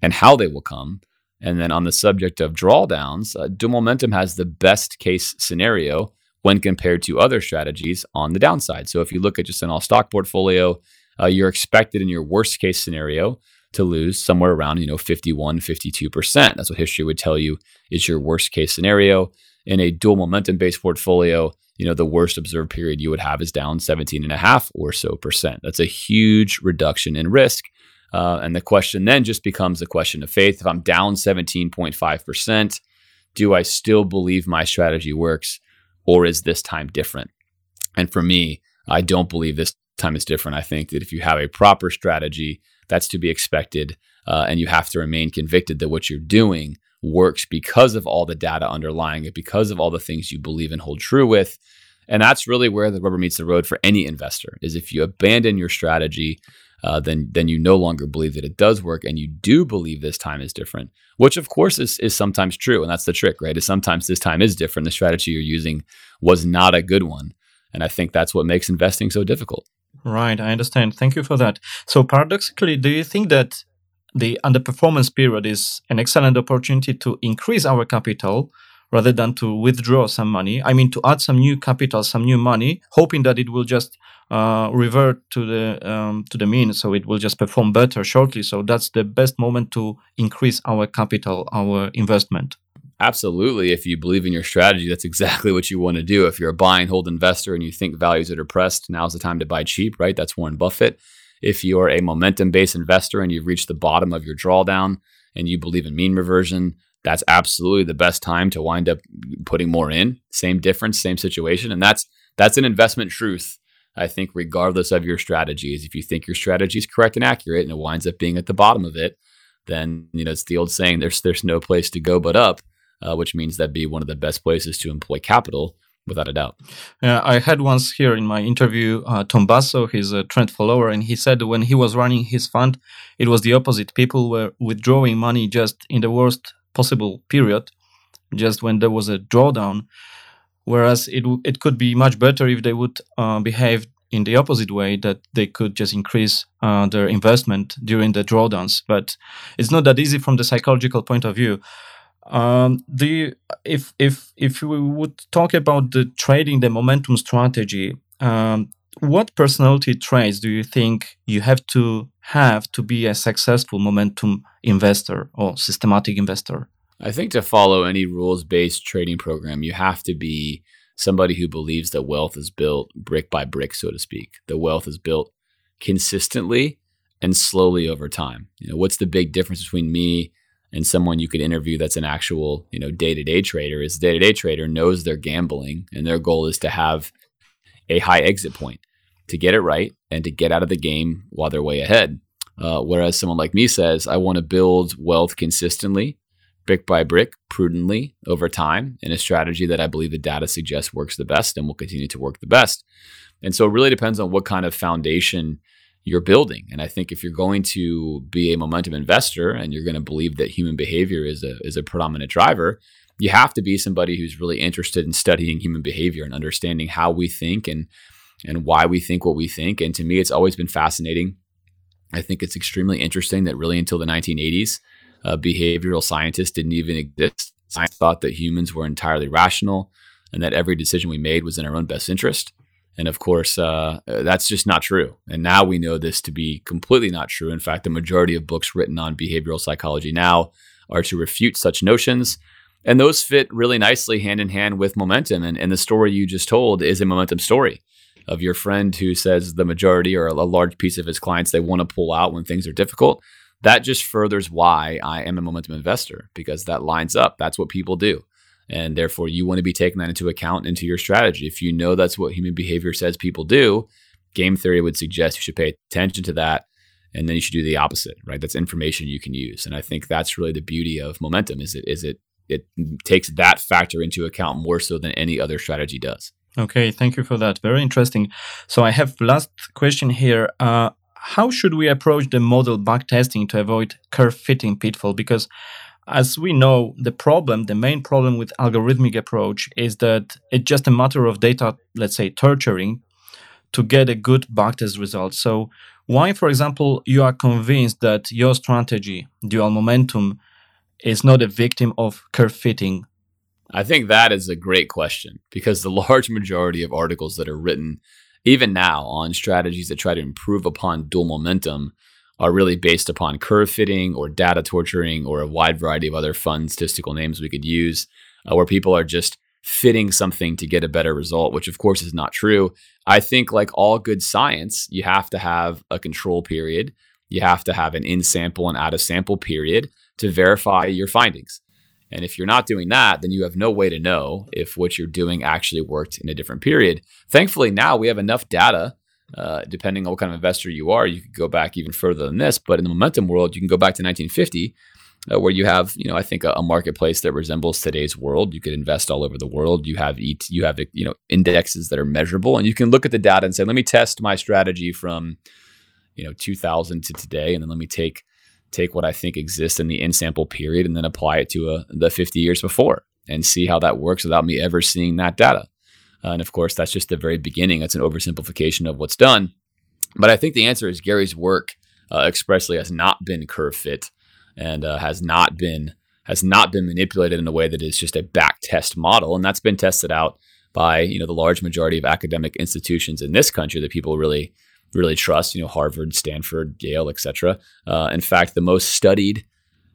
S3: and how they will come. And then on the subject of drawdowns, uh, dual momentum has the best case scenario when compared to other strategies on the downside. So if you look at just an all stock portfolio, uh, you're expected in your worst case scenario to lose somewhere around, you know, 51, 52%. That's what history would tell you is your worst case scenario. In a dual momentum based portfolio, you know, the worst observed period you would have is down 17 and a half or so percent. That's a huge reduction in risk. Uh, and the question then just becomes a question of faith. If I'm down 17.5%, do I still believe my strategy works? or is this time different? And for me, I don't believe this time is different. I think that if you have a proper strategy, that's to be expected. Uh, and you have to remain convicted that what you're doing works because of all the data underlying it, because of all the things you believe and hold true with. And that's really where the rubber meets the road for any investor is if you abandon your strategy uh, then then you no longer believe that it does work, and you do believe this time is different, which of course is is sometimes true, and that's the trick, right? Is sometimes this time is different. The strategy you're using was not a good one, and I think that's what makes investing so difficult.
S1: Right, I understand. Thank you for that. So paradoxically, do you think that the underperformance period is an excellent opportunity to increase our capital rather than to withdraw some money? I mean, to add some new capital, some new money, hoping that it will just uh, revert to the um, to the mean, so it will just perform better shortly. So that's the best moment to increase our capital, our investment.
S3: Absolutely. If you believe in your strategy, that's exactly what you want to do. If you're a buy and hold investor and you think values are depressed, now's the time to buy cheap, right? That's Warren Buffett. If you're a momentum based investor and you've reached the bottom of your drawdown and you believe in mean reversion, that's absolutely the best time to wind up putting more in. Same difference, same situation. And that's that's an investment truth I think, regardless of your strategies, if you think your strategy is correct and accurate and it winds up being at the bottom of it, then you know it's the old saying: "There's there's no place to go but up," uh, which means that'd be one of the best places to employ capital, without a doubt.
S1: Yeah, I had once here in my interview uh, Tom Basso, he's a trend follower, and he said when he was running his fund, it was the opposite. People were withdrawing money just in the worst possible period, just when there was a drawdown Whereas it it could be much better if they would uh, behave in the opposite way that they could just increase uh, their investment during the drawdowns. But it's not that easy from the psychological point of view. Um, you, if if if we would talk about the trading, the momentum strategy, um, what personality traits do you think you have to have to be a successful momentum investor or systematic investor?
S3: I think to follow any rules based trading program, you have to be somebody who believes that wealth is built brick by brick, so to speak. The wealth is built consistently and slowly over time. You know, what's the big difference between me and someone you could interview that's an actual, you know, day-to-day trader is the day-to-day trader knows they're gambling and their goal is to have a high exit point to get it right and to get out of the game while they're way ahead. Uh, whereas someone like me says, I want to build wealth consistently brick by brick, prudently over time in a strategy that I believe the data suggests works the best and will continue to work the best. And so it really depends on what kind of foundation you're building. And I think if you're going to be a momentum investor and you're going to believe that human behavior is a is a predominant driver, you have to be somebody who's really interested in studying human behavior and understanding how we think and and why we think what we think. And to me, it's always been fascinating. I think it's extremely interesting that really until the 1980s, uh, behavioral scientists didn't even exist. Science thought that humans were entirely rational and that every decision we made was in our own best interest. And of course, uh, that's just not true. And now we know this to be completely not true. In fact, the majority of books written on behavioral psychology now are to refute such notions. And those fit really nicely hand in hand with momentum. And, and the story you just told is a momentum story of your friend who says the majority or a large piece of his clients they want to pull out when things are difficult that just furthers why I am a momentum investor because that lines up. That's what people do. And therefore, you want to be taking that into account into your strategy. If you know that's what human behavior says people do, game theory would suggest you should pay attention to that. And then you should do the opposite, right? That's information you can use. And I think that's really the beauty of momentum is it is it it takes that factor into account more so than any other strategy does.
S1: Okay, thank you for that. Very interesting. So I have last question here. Uh, how should we approach the model backtesting to avoid curve fitting pitfall? Because as we know, the problem, the main problem with algorithmic approach is that it's just a matter of data, let's say, torturing to get a good backtest result. So why, for example, you are convinced that your strategy, dual momentum, is not a victim of curve fitting?
S3: I think that is a great question because the large majority of articles that are written, even now, on strategies that try to improve upon dual momentum are really based upon curve fitting or data torturing or a wide variety of other fun statistical names we could use, uh, where people are just fitting something to get a better result, which of course is not true. I think, like all good science, you have to have a control period. You have to have an in sample and out of sample period to verify your findings. And if you're not doing that, then you have no way to know if what you're doing actually worked in a different period. Thankfully, now we have enough data. Uh, depending on what kind of investor you are, you could go back even further than this. But in the momentum world, you can go back to 1950, uh, where you have, you know, I think a, a, marketplace that resembles today's world. You could invest all over the world. You have ET, you have you know indexes that are measurable, and you can look at the data and say, let me test my strategy from, you know, 2000 to today, and then let me take take what I think exists in the in sample period and then apply it to a, uh, the 50 years before and see how that works without me ever seeing that data. Uh, and of course, that's just the very beginning. That's an oversimplification of what's done. But I think the answer is Gary's work uh, expressly has not been curve fit and uh, has not been has not been manipulated in a way that is just a back test model, and that's been tested out by you know the large majority of academic institutions in this country that people really really trust, you know, Harvard, Stanford, Yale, etc. Uh, in fact, the most studied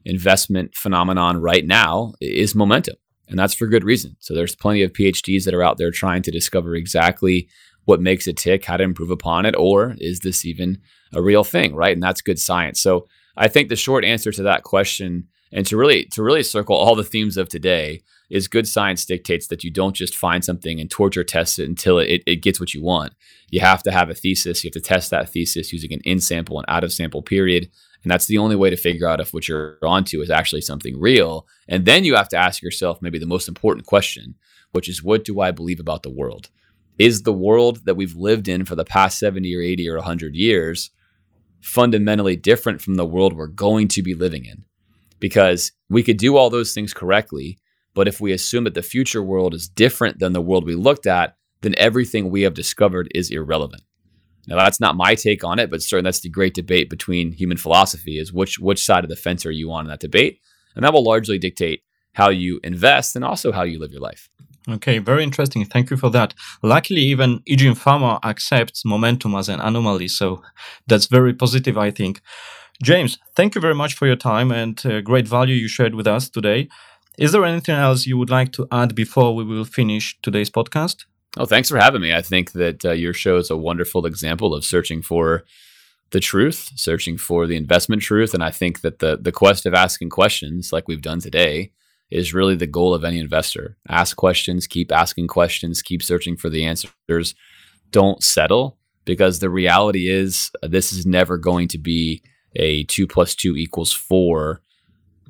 S3: investment phenomenon right now is momentum, and that's for good reason. So there's plenty of PhDs that are out there trying to discover exactly what makes it tick, how to improve upon it, or is this even a real thing, right? And that's good science. So I think the short answer to that question, and to really to really circle all the themes of today, is good science dictates that you don't just find something and torture test it until it, it gets what you want. You have to have a thesis. You have to test that thesis using an in sample and out of sample period. And that's the only way to figure out if what you're onto is actually something real. And then you have to ask yourself maybe the most important question, which is what do I believe about the world? Is the world that we've lived in for the past 70 or 80 or 100 years fundamentally different from the world we're going to be living in? Because we could do all those things correctly but if we assume that the future world is different than the world we looked at, then everything we have discovered is irrelevant. Now that's not my take on it, but certainly that's the great debate between human philosophy is which which side of the fence are you on in that debate? And that will largely dictate how you invest and also how you live your life.
S1: Okay, very interesting. Thank you for that. Luckily, even Eugene Fama accepts momentum as an anomaly, so that's very positive, I think. James, thank you very much for your time and uh, great value you shared with us today. Is there anything else you would like to add before we will finish today's podcast?
S3: Oh, thanks for having me. I think that uh, your show is a wonderful example of searching for the truth, searching for the investment truth, and I think that the the quest of asking questions, like we've done today, is really the goal of any investor. Ask questions, keep asking questions, keep searching for the answers. Don't settle because the reality is uh, this is never going to be a two plus two equals four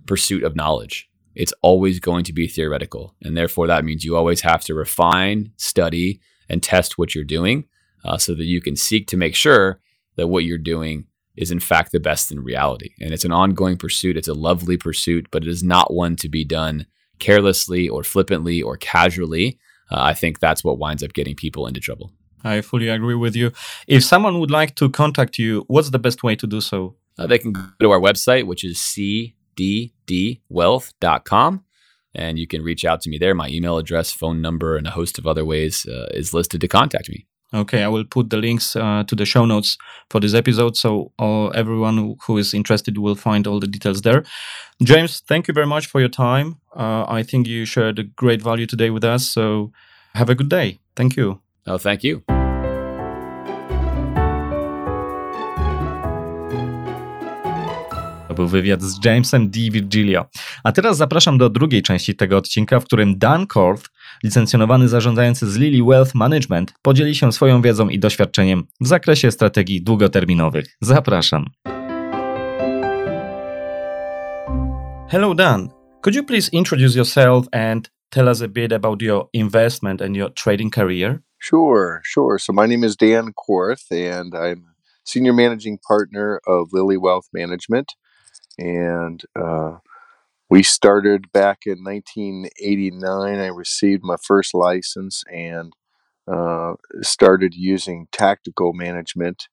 S3: pursuit of knowledge it's always going to be theoretical. And therefore, that means you always have to refine, study, and test what you're doing uh, so that you can seek to make sure that what you're doing is, in fact, the best in reality. And it's an ongoing pursuit. It's a lovely pursuit, but it is not one to be done carelessly or flippantly or casually. Uh, I think that's what winds up getting people into trouble.
S1: I fully agree with you. If someone would like to contact you, what's the best way to do so?
S3: Uh, they can go to our website, which is C dddwealth.com. And you can reach out to me there. My email address, phone number, and a host of other ways uh, is listed to contact me.
S1: Okay, I will put the links uh, to the show notes for this episode, so uh, everyone who is interested will find all the details there. James, thank you very much for your time. Uh, I think you shared a great value today with us. So have a good day. Thank you.
S3: Oh, thank you.
S1: Był wywiad z Jamesem D. Virgilio. A teraz zapraszam do drugiej części tego odcinka, w którym Dan Korth, licencjonowany zarządzający z Lily Wealth Management, podzieli się swoją wiedzą i doświadczeniem w zakresie strategii długoterminowych. Zapraszam. Hello Dan, could you please introduce yourself and tell us a bit about your investment and your trading career?
S4: Sure, sure. So my name is Dan Korth, and I'm senior managing partner of Lily Wealth Management, and uh, we started back in 1989. I received my first license and uh, started using tactical management.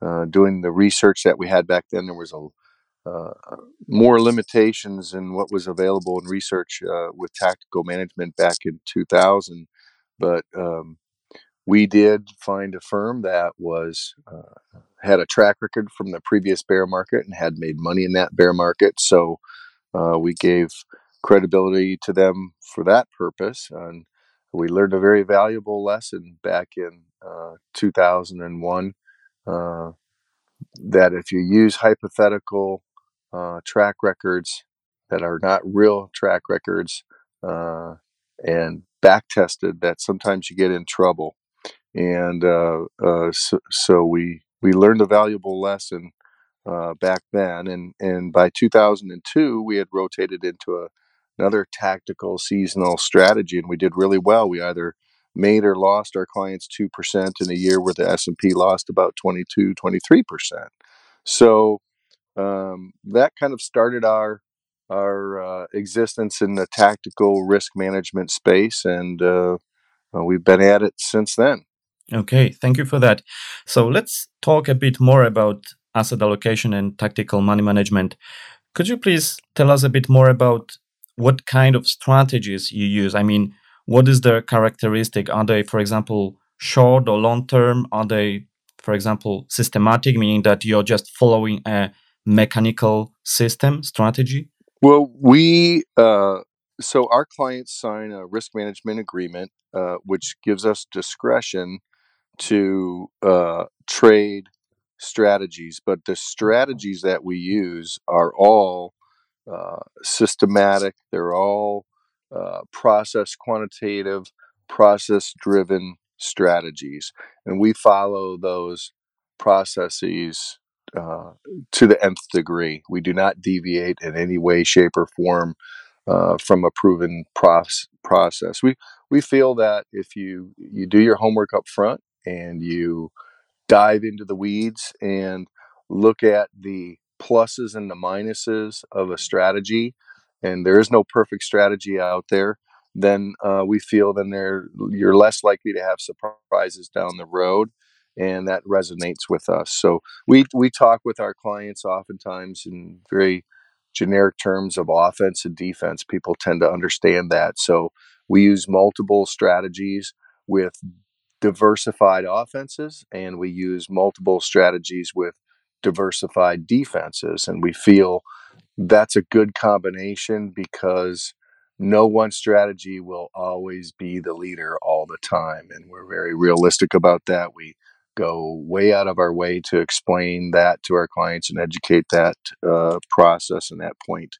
S4: Uh, doing the research that we had back then, there was a uh, more limitations in what was available in research uh, with tactical management back in 2000. But um, we did find a firm that was uh, had a track record from the previous bear market and had made money in that bear market. So uh, we gave credibility to them for that purpose, and we learned a very valuable lesson back in uh, 2001 uh, that if you use hypothetical uh, track records that are not real track records uh, and back tested, that sometimes you get in trouble. And uh, so, so, we we learned a valuable lesson uh, back then, and and by 2002 we had rotated into a, another tactical seasonal strategy, and we did really well. We either made or lost our clients 2% in a year where the S&P lost about 22 23%. So um, that kind of started our our uh, existence in the tactical risk management space, and uh, uh, we've been at it since then.
S1: Okay, thank you for that. So let's talk a bit more about asset allocation and tactical money management. Could you please tell us a bit more about what kind of strategies you use? I mean, what is their characteristic? Are they, for example, short or long term? Are they, for example, systematic, meaning that you're just following a mechanical system strategy?
S4: Well, we uh, so our clients sign a risk management agreement, uh, which gives us discretion to uh, trade strategies, but the strategies that we use are all uh, systematic. They're all uh, process quantitative, process driven strategies, and we follow those processes uh, to the nth degree. We do not deviate in any way, shape, or form uh, from a proven process. We we feel that if you you do your homework up front and you dive into the weeds and look at the pluses and the minuses of a strategy, and there is no perfect strategy out there, then uh, we feel then there you're less likely to have surprises down the road and that resonates with us. So we we talk with our clients oftentimes in very generic terms of offense and defense. People tend to understand that. So we use multiple strategies with diversified offenses and we use multiple strategies with diversified defenses and we feel that's a good combination because no one strategy will always be the leader all the time and we're very realistic about that we go way out of our way to explain that to our clients and educate that uh, process and that point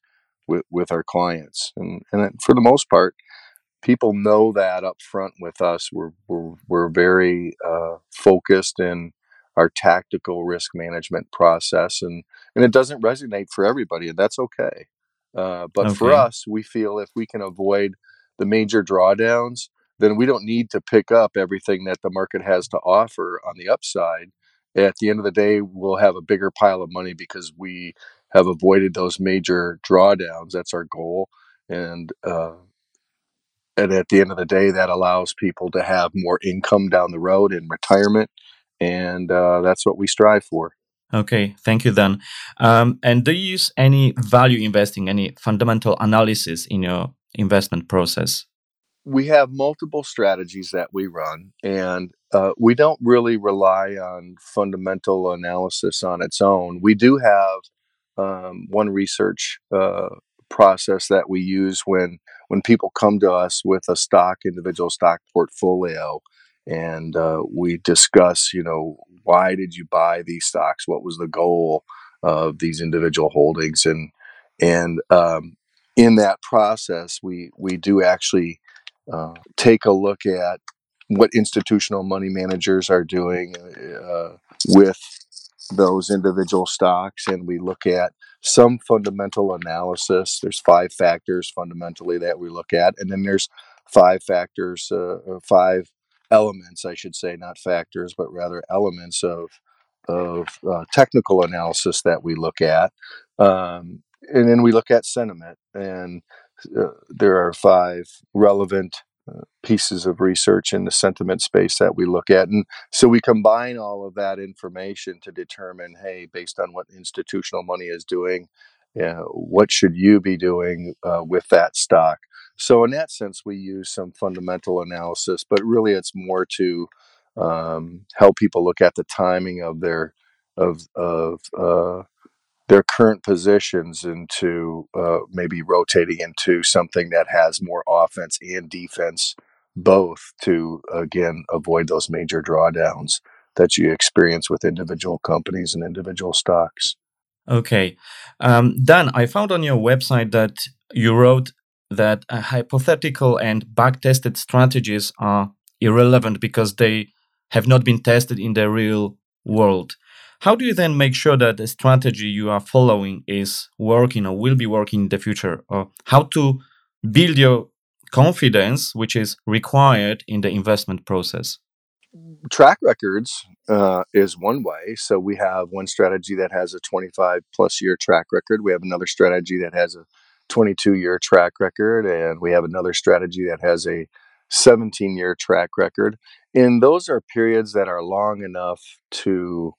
S4: with, with our clients. And, and for the most part, people know that up front with us. We're, we're, we're very uh, focused in our tactical risk management process, and, and it doesn't resonate for everybody, and that's okay. Uh, but okay. for us, we feel if we can avoid the major drawdowns, then we don't need to pick up everything that the market has to offer on the upside. At the end of the day, we'll have a bigger pile of money because we have avoided those major drawdowns. That's our goal, and uh, and at the end of the day, that allows people to have more income down the road in retirement, and uh, that's what we strive for.
S1: Okay, thank you, Dan. Um, and do you use any value investing, any fundamental analysis in your investment process?
S4: we have multiple strategies that we run, and uh, we don't really rely on fundamental analysis on its own. We do have um, one research uh, process that we use when when people come to us with a stock individual stock portfolio, and uh, we discuss, you know, why did you buy these stocks? What was the goal of these individual holdings? And and um, in that process, we we do actually uh, take a look at what institutional money managers are doing uh, with those individual stocks and we look at some fundamental analysis. There's five factors fundamentally that we look at, and then there's five factors, uh, uh five elements, I should say, not factors, but rather elements of of uh, technical analysis that we look at, um, and then we look at sentiment. And uh, there are five relevant pieces of research in the sentiment space that we look at. And so we combine all of that information to determine hey, based on what institutional money is doing, uh, what should you be doing uh, with that stock? So, in that sense, we use some fundamental analysis, but really it's more to um, help people look at the timing of their of of uh, their current positions into uh, maybe rotating into something that has more offense and defense both to again avoid those major drawdowns that you experience with individual companies and individual stocks.
S1: Okay. Um, dan i found on your website that you wrote that hypothetical and back-tested strategies are irrelevant because they have not been tested in the real world how do you then make sure that the strategy you are following is working or will be working in the future? Or how to build your confidence, which is required in the investment process?
S4: Track records uh, is one way. So we have one strategy that has a 25 plus year track record. We have another strategy that has a 22 year track record. And we have another strategy that has a 17 year track record. And those are periods that are long enough to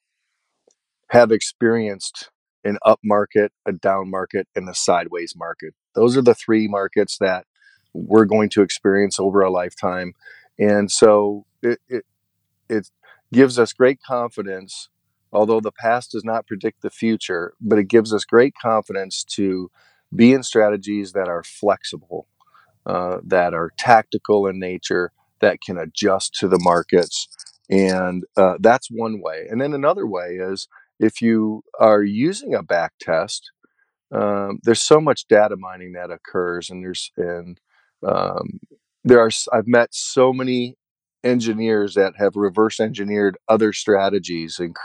S4: have experienced an up market, a down market, and a sideways market. Those are the three markets that we're going to experience over a lifetime. And so it, it, it gives us great confidence, although the past does not predict the future, but it gives us great confidence to be in strategies that are flexible, uh, that are tactical in nature, that can adjust to the markets. And uh, that's one way. And then another way is if you are using a back test, um, there's so much data mining that occurs, and there's and um, there are. I've met so many engineers that have reverse engineered other strategies and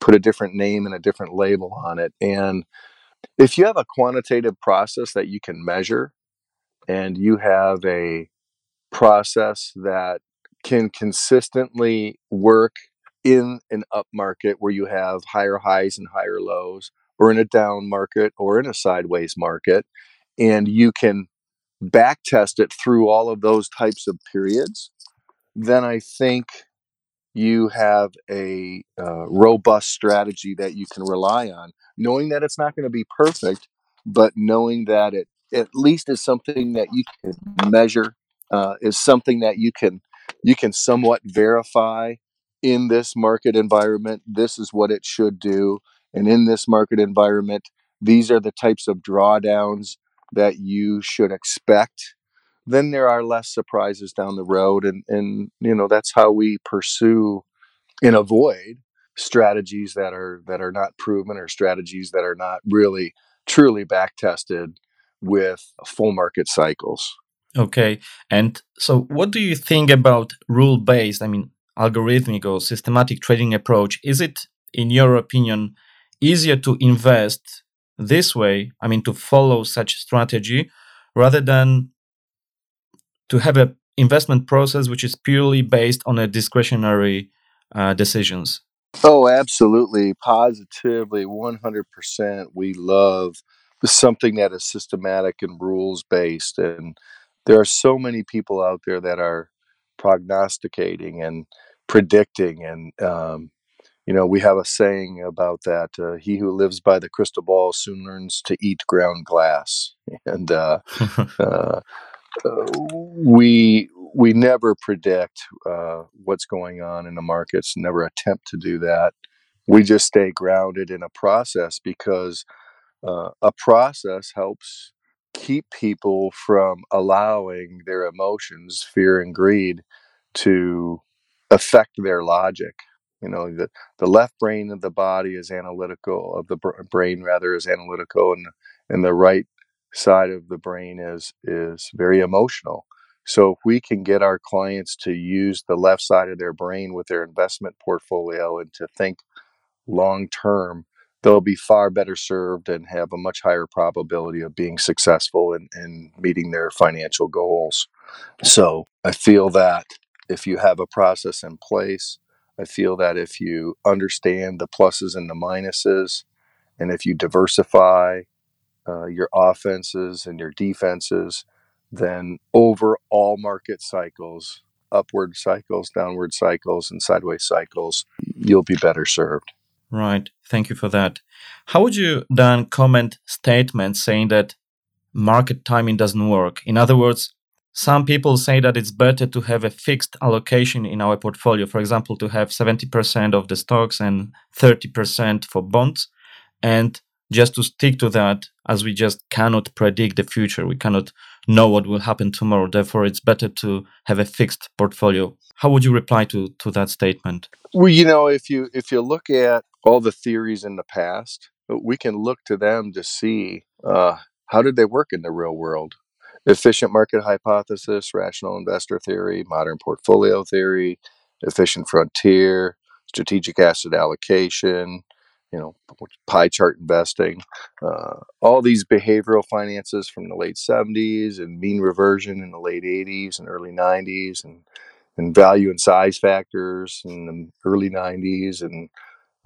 S4: put a different name and a different label on it. And if you have a quantitative process that you can measure, and you have a process that can consistently work in an up market where you have higher highs and higher lows, or in a down market or in a sideways market, and you can back test it through all of those types of periods, then I think you have a uh, robust strategy that you can rely on, knowing that it's not going to be perfect, but knowing that it at least is something that you can measure, uh, is something that you can you can somewhat verify in this market environment, this is what it should do. And in this market environment, these are the types of drawdowns that you should expect. Then there are less surprises down the road. And, and you know, that's how we pursue and avoid strategies that are that are not proven or strategies that are not really truly back tested with full market cycles.
S1: Okay. And so what do you think about rule based? I mean, algorithmic or systematic trading approach, is it, in your opinion, easier to invest this way? I mean, to follow such strategy rather than to have an investment process which is purely based on a discretionary uh, decisions?
S4: Oh, absolutely. Positively, 100%. We love something that is systematic and rules based. And there are so many people out there that are prognosticating and predicting and um, you know we have a saying about that uh, he who lives by the crystal ball soon learns to eat ground glass. And uh, uh, uh, we we never predict uh, what's going on in the markets never attempt to do that. We just stay grounded in a process because uh, a process helps keep people from allowing their emotions, fear and greed, to affect their logic. You know, the, the left brain of the body is analytical, of the br- brain rather is analytical, and and the right side of the brain is is very emotional. So if we can get our clients to use the left side of their brain with their investment portfolio and to think long term, they'll be far better served and have a much higher probability of being successful in, in meeting their financial goals. So I feel that if you have a process in place, I feel that if you understand the pluses and the minuses, and if you diversify uh, your offenses and your defenses, then over all market cycles, upward cycles, downward cycles, and sideways cycles, you'll be better served.
S1: Right. Thank you for that. How would you then comment statements saying that market timing doesn't work? In other words, some people say that it's better to have a fixed allocation in our portfolio, for example, to have 70% of the stocks and 30% for bonds, and just to stick to that, as we just cannot predict the future. We cannot know what will happen tomorrow. Therefore, it's better to have a fixed portfolio. How would you reply to, to that statement?
S4: Well, you know, if you if you look at all the theories in the past, we can look to them to see uh, how did they work in the real world? Efficient market hypothesis, rational investor theory, modern portfolio theory, efficient frontier, strategic asset allocation, you know, pie chart investing, uh, all these behavioral finances from the late 70s and mean reversion in the late 80s and early 90s and, and value and size factors in the early 90s and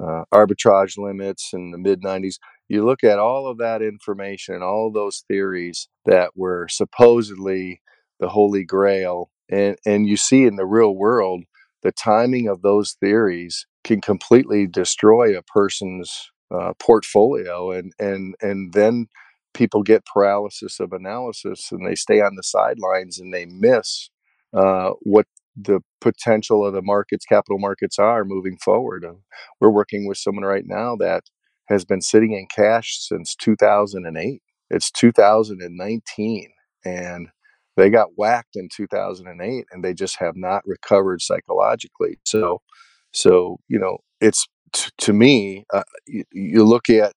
S4: uh, arbitrage limits in the mid 90s. You look at all of that information and all those theories that were supposedly the holy grail, and, and you see in the real world the timing of those theories can completely destroy a person's uh, portfolio, and and and then people get paralysis of analysis, and they stay on the sidelines and they miss uh, what the potential of the markets, capital markets are moving forward. Uh, we're working with someone right now that has been sitting in cash since 2008. It's 2019 and they got whacked in 2008 and they just have not recovered psychologically. So, so, you know, it's t- to me, uh, you, you, look at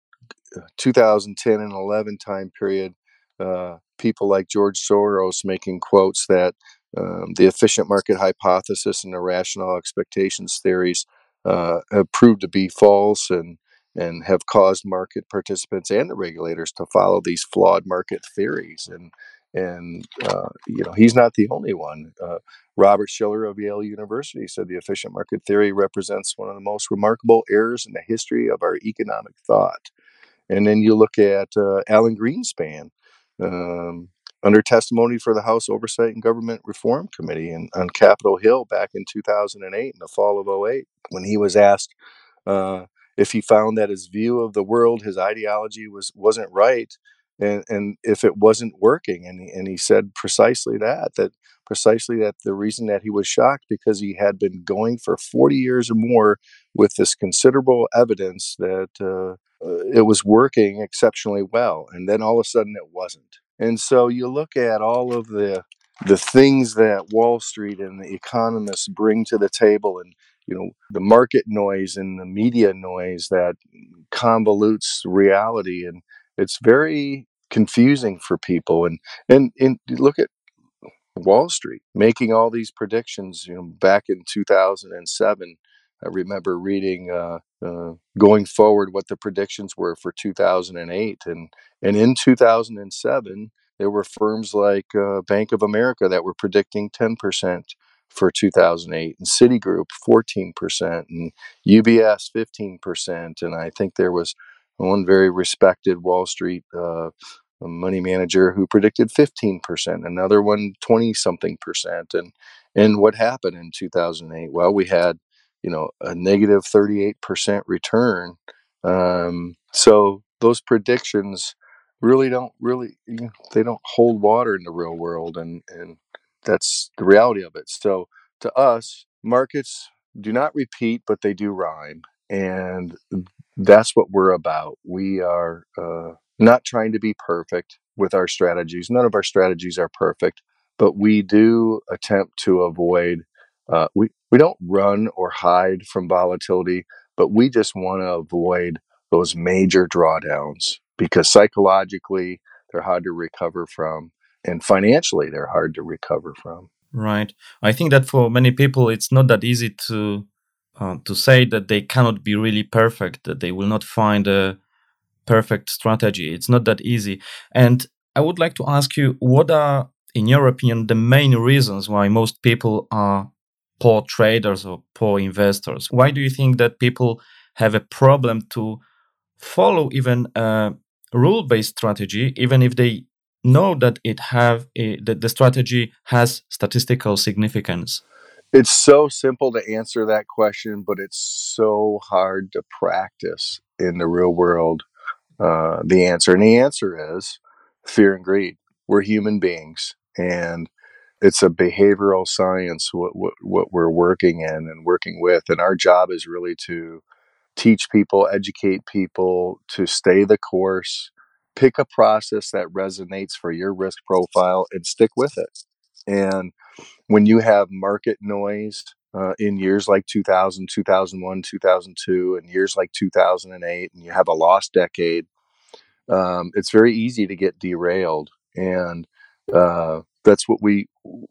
S4: uh, 2010 and 11 time period, uh, people like George Soros making quotes that um, the efficient market hypothesis and irrational expectations theories uh, have proved to be false and and have caused market participants and the regulators to follow these flawed market theories and and uh, you know he's not the only one. Uh, Robert Shiller of Yale University said the efficient market theory represents one of the most remarkable errors in the history of our economic thought. And then you look at uh, Alan Greenspan, um, under testimony for the House Oversight and Government Reform Committee in, on Capitol Hill back in 2008, in the fall of 08, when he was asked uh, if he found that his view of the world, his ideology was wasn't right, and, and if it wasn't working, and he, and he said precisely that that precisely that the reason that he was shocked because he had been going for 40 years or more with this considerable evidence that uh, uh it was working exceptionally well, and then all of a sudden it wasn't and so you look at all of the the things that Wall Street and the economists bring to the table and you know the market noise and the media noise that convolutes reality and it's very confusing for people. And and, and look at Wall Street making all these predictions you know back in 2007 I remember reading uh, uh, going forward what the predictions were for 2008, and and in 2007 there were firms like uh, Bank of America that were predicting 10 percent for 2008, and Citigroup 14 percent, and UBS 15 percent, and I think there was one very respected Wall Street uh, money manager who predicted 15 percent, another one 20 something percent, and and what happened in 2008? Well, we had you know a negative 38% return um, so those predictions really don't really you know, they don't hold water in the real world and and that's the reality of it. So to us markets do not repeat but they do rhyme and that's what we're about. We are uh, not trying to be perfect with our strategies. None of our strategies are perfect but we do attempt to avoid uh, we we don't run or hide from volatility, but we just want to avoid those major drawdowns because psychologically they're hard to recover from, and financially they're hard to recover from.
S1: Right. I think that for many people it's not that easy to uh, to say that they cannot be really perfect, that they will not find a perfect strategy. It's not that easy. And I would like to ask you what are, in your opinion, the main reasons why most people are poor traders or poor investors? Why do you think that people have a problem to follow even a rule based strategy, even if they know that it have a, that the strategy has statistical significance?
S4: It's so simple to answer that question, but it's so hard to practice in the real world. Uh, the answer, and the answer is fear and greed. We're human beings, and it's a behavioral science what, what what we're working in and working with, and our job is really to teach people, educate people to stay the course, pick a process that resonates for your risk profile, and stick with it. And when you have market noise uh, in years like 2000, 2001, 2002, and years like 2008, and you have a lost decade, um, it's very easy to get derailed. And uh, that's what we,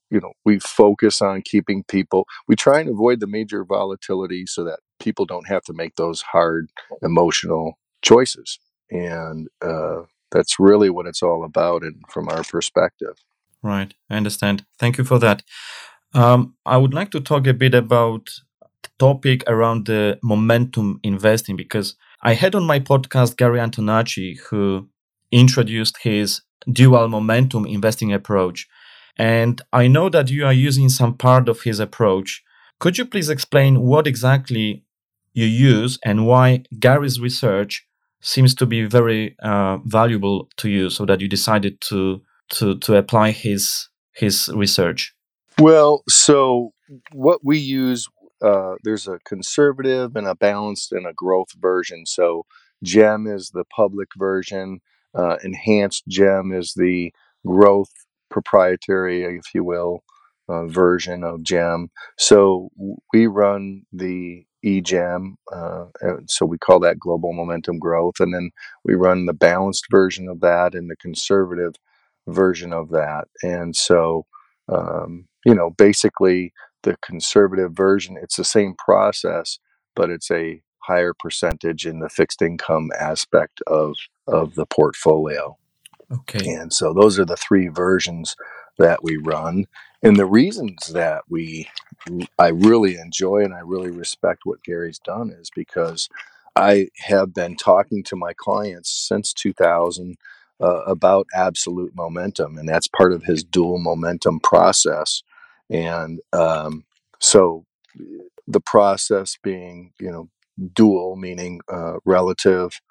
S4: you know, we focus on keeping people. We try and avoid the major volatility so that people don't have to make those hard emotional choices. And uh, that's really what it's all about, and from our perspective.
S1: Right, I understand. Thank you for that. Um, I would like to talk a bit about the topic around the momentum investing because I had on my podcast Gary Antonacci, who introduced his dual momentum investing approach. And I know that you are using some part of his approach. Could you please explain what exactly you use and why Gary's research seems to be very uh, valuable to you so that you decided to to to apply his his research?
S4: Well, so what we use, uh, there's a conservative and a balanced and a growth version. So GEM is the public version, uh, enhanced GEM is the growth proprietary, if you will, uh, version of GEM. So we run the eGEM, uh, so we call that global momentum growth, and then we run the balanced version of that and the conservative version of that. And so, um, you know, basically the conservative version, it's the same process, but it's a higher percentage in the fixed income aspect of of the portfolio.
S1: Okay.
S4: And so those are the three versions that we run. And the reasons that we I really enjoy and I really respect what Gary's done is because I have been talking to my clients since 2000 uh, about absolute momentum, and that's part of his dual momentum process. And um, so, the process being, you know, dual, meaning uh, relative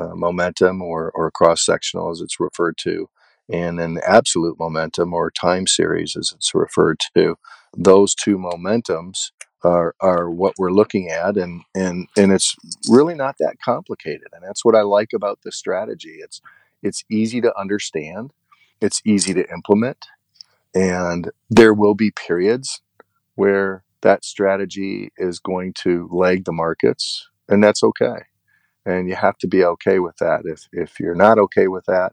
S4: uh, momentum or, or cross sectional as it's referred to, and then absolute momentum or time series as it's referred to. Those two momentums are, are what we're looking at and, and and it's really not that complicated and that's what I like about this strategy. It's it's easy to understand, it's easy to implement, and there will be periods where that strategy is going to lag the markets, and that's okay. And you have to be okay with that. If if you're not okay with that,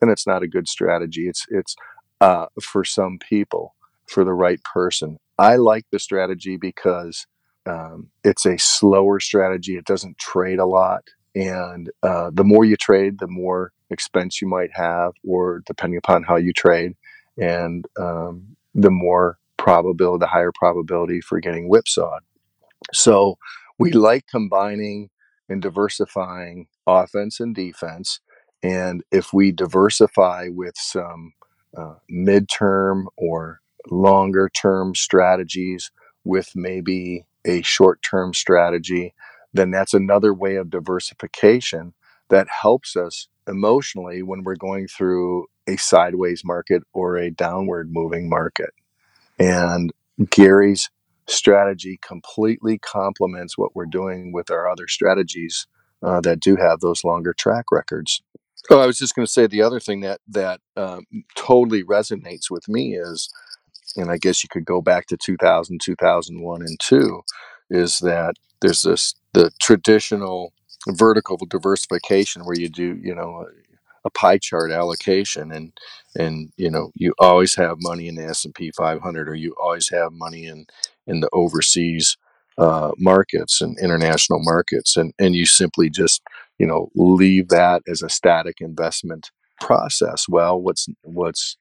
S4: then it's not a good strategy. It's it's uh, for some people, for the right person. I like the strategy because um, it's a slower strategy. It doesn't trade a lot, and uh, the more you trade, the more expense you might have, or depending upon how you trade, and um, the more probability, the higher probability for getting whipsawed. So we like combining and diversifying offense and defense. And if we diversify with some uh, midterm or longer term strategies with maybe a short term strategy, then that's another way of diversification that helps us emotionally when we're going through a sideways market or a downward moving market. And Gary's strategy completely complements what we're doing with our other strategies uh, that do have those longer track records. Oh, I was just going to say the other thing that that um, totally resonates with me is, and I guess you could go back to 2000, 2001, and two, is that there's this the traditional vertical diversification where you do you know a, pie chart allocation and and you know you always have money in the S&P 500 or you always have money in in the overseas uh, markets and international markets, and and you simply just you know leave that as a static investment process. Well, what's what's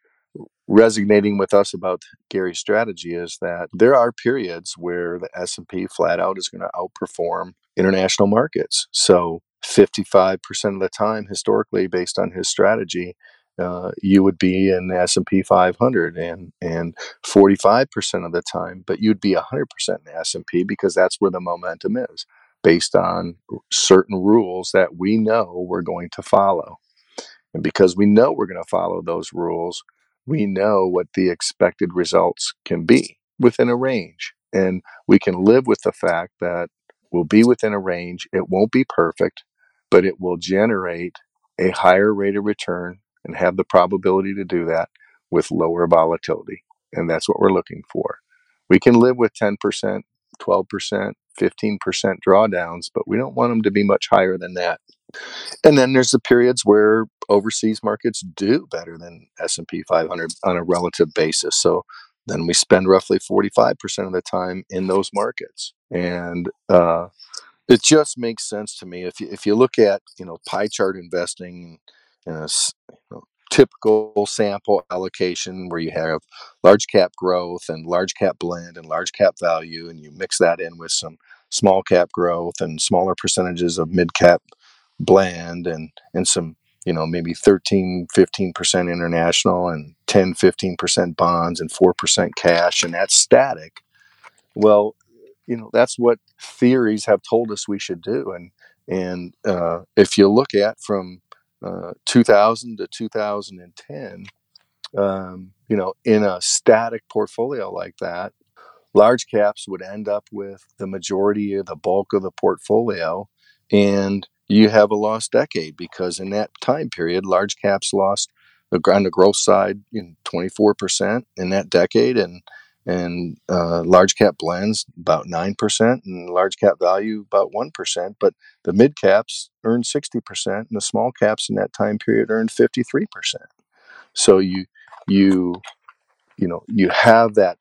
S4: resonating with us about Gary's strategy is that there are periods where the S&P flat out is going to outperform international markets. So 55% of the time historically based on his strategy uh, you would be in the S&P 500 and and 45% of the time but you'd be 100% in the S&P because that's where the momentum is based on certain rules that we know we're going to follow and because we know we're going to follow those rules, we know what the expected results can be within a range. And we can live with the fact that we'll be within a range. It won't be perfect, but it will generate a higher rate of return and have the probability to do that with lower volatility. And that's what we're looking for. We can live with 10%, 12%, 15% drawdowns, but we don't want them to be much higher than that and then there's the periods where overseas markets do better than S&P 500 on a relative basis. So then we spend roughly 45% of the time in those markets. And uh, it just makes sense to me if you, if you look at, you know, pie chart investing in a you know, typical sample allocation where you have large cap growth and large cap blend and large cap value and you mix that in with some small cap growth and smaller percentages of mid cap blend and and some you know maybe 13 15% international and 10 15% bonds and 4% cash and that's static. Well you know that's what theories have told us we should do and and uh, if you look at from uh, 2000 to 2010 um, you know in a static portfolio like that large caps would end up with the majority of the bulk of the portfolio and you have a lost decade because in that time period, large caps lost on the growth side, in 24% in that decade, and and uh, large cap blends about 9%, and large cap value about 1%. But the mid caps earned 60%, and the small caps in that time period earned 53%. So you you you know you have that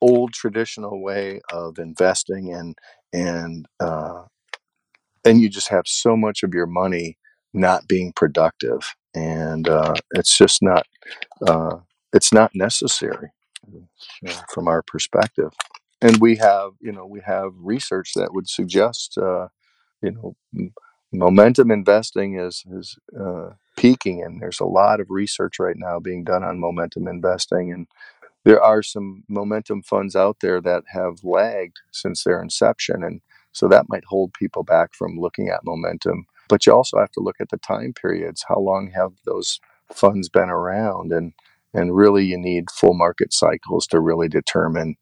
S4: old traditional way of investing and and uh, and you just have so much of your money not being productive and uh, it's just not uh, it's not necessary from our perspective and we have you know we have research that would suggest uh, you know momentum investing is is uh, peaking and there's a lot of research right now being done on momentum investing and there are some momentum funds out there that have lagged since their inception and so that might hold people back from looking at momentum. But you also have to look at the time periods. How long have those funds been around? And and really, you need full market cycles to really determine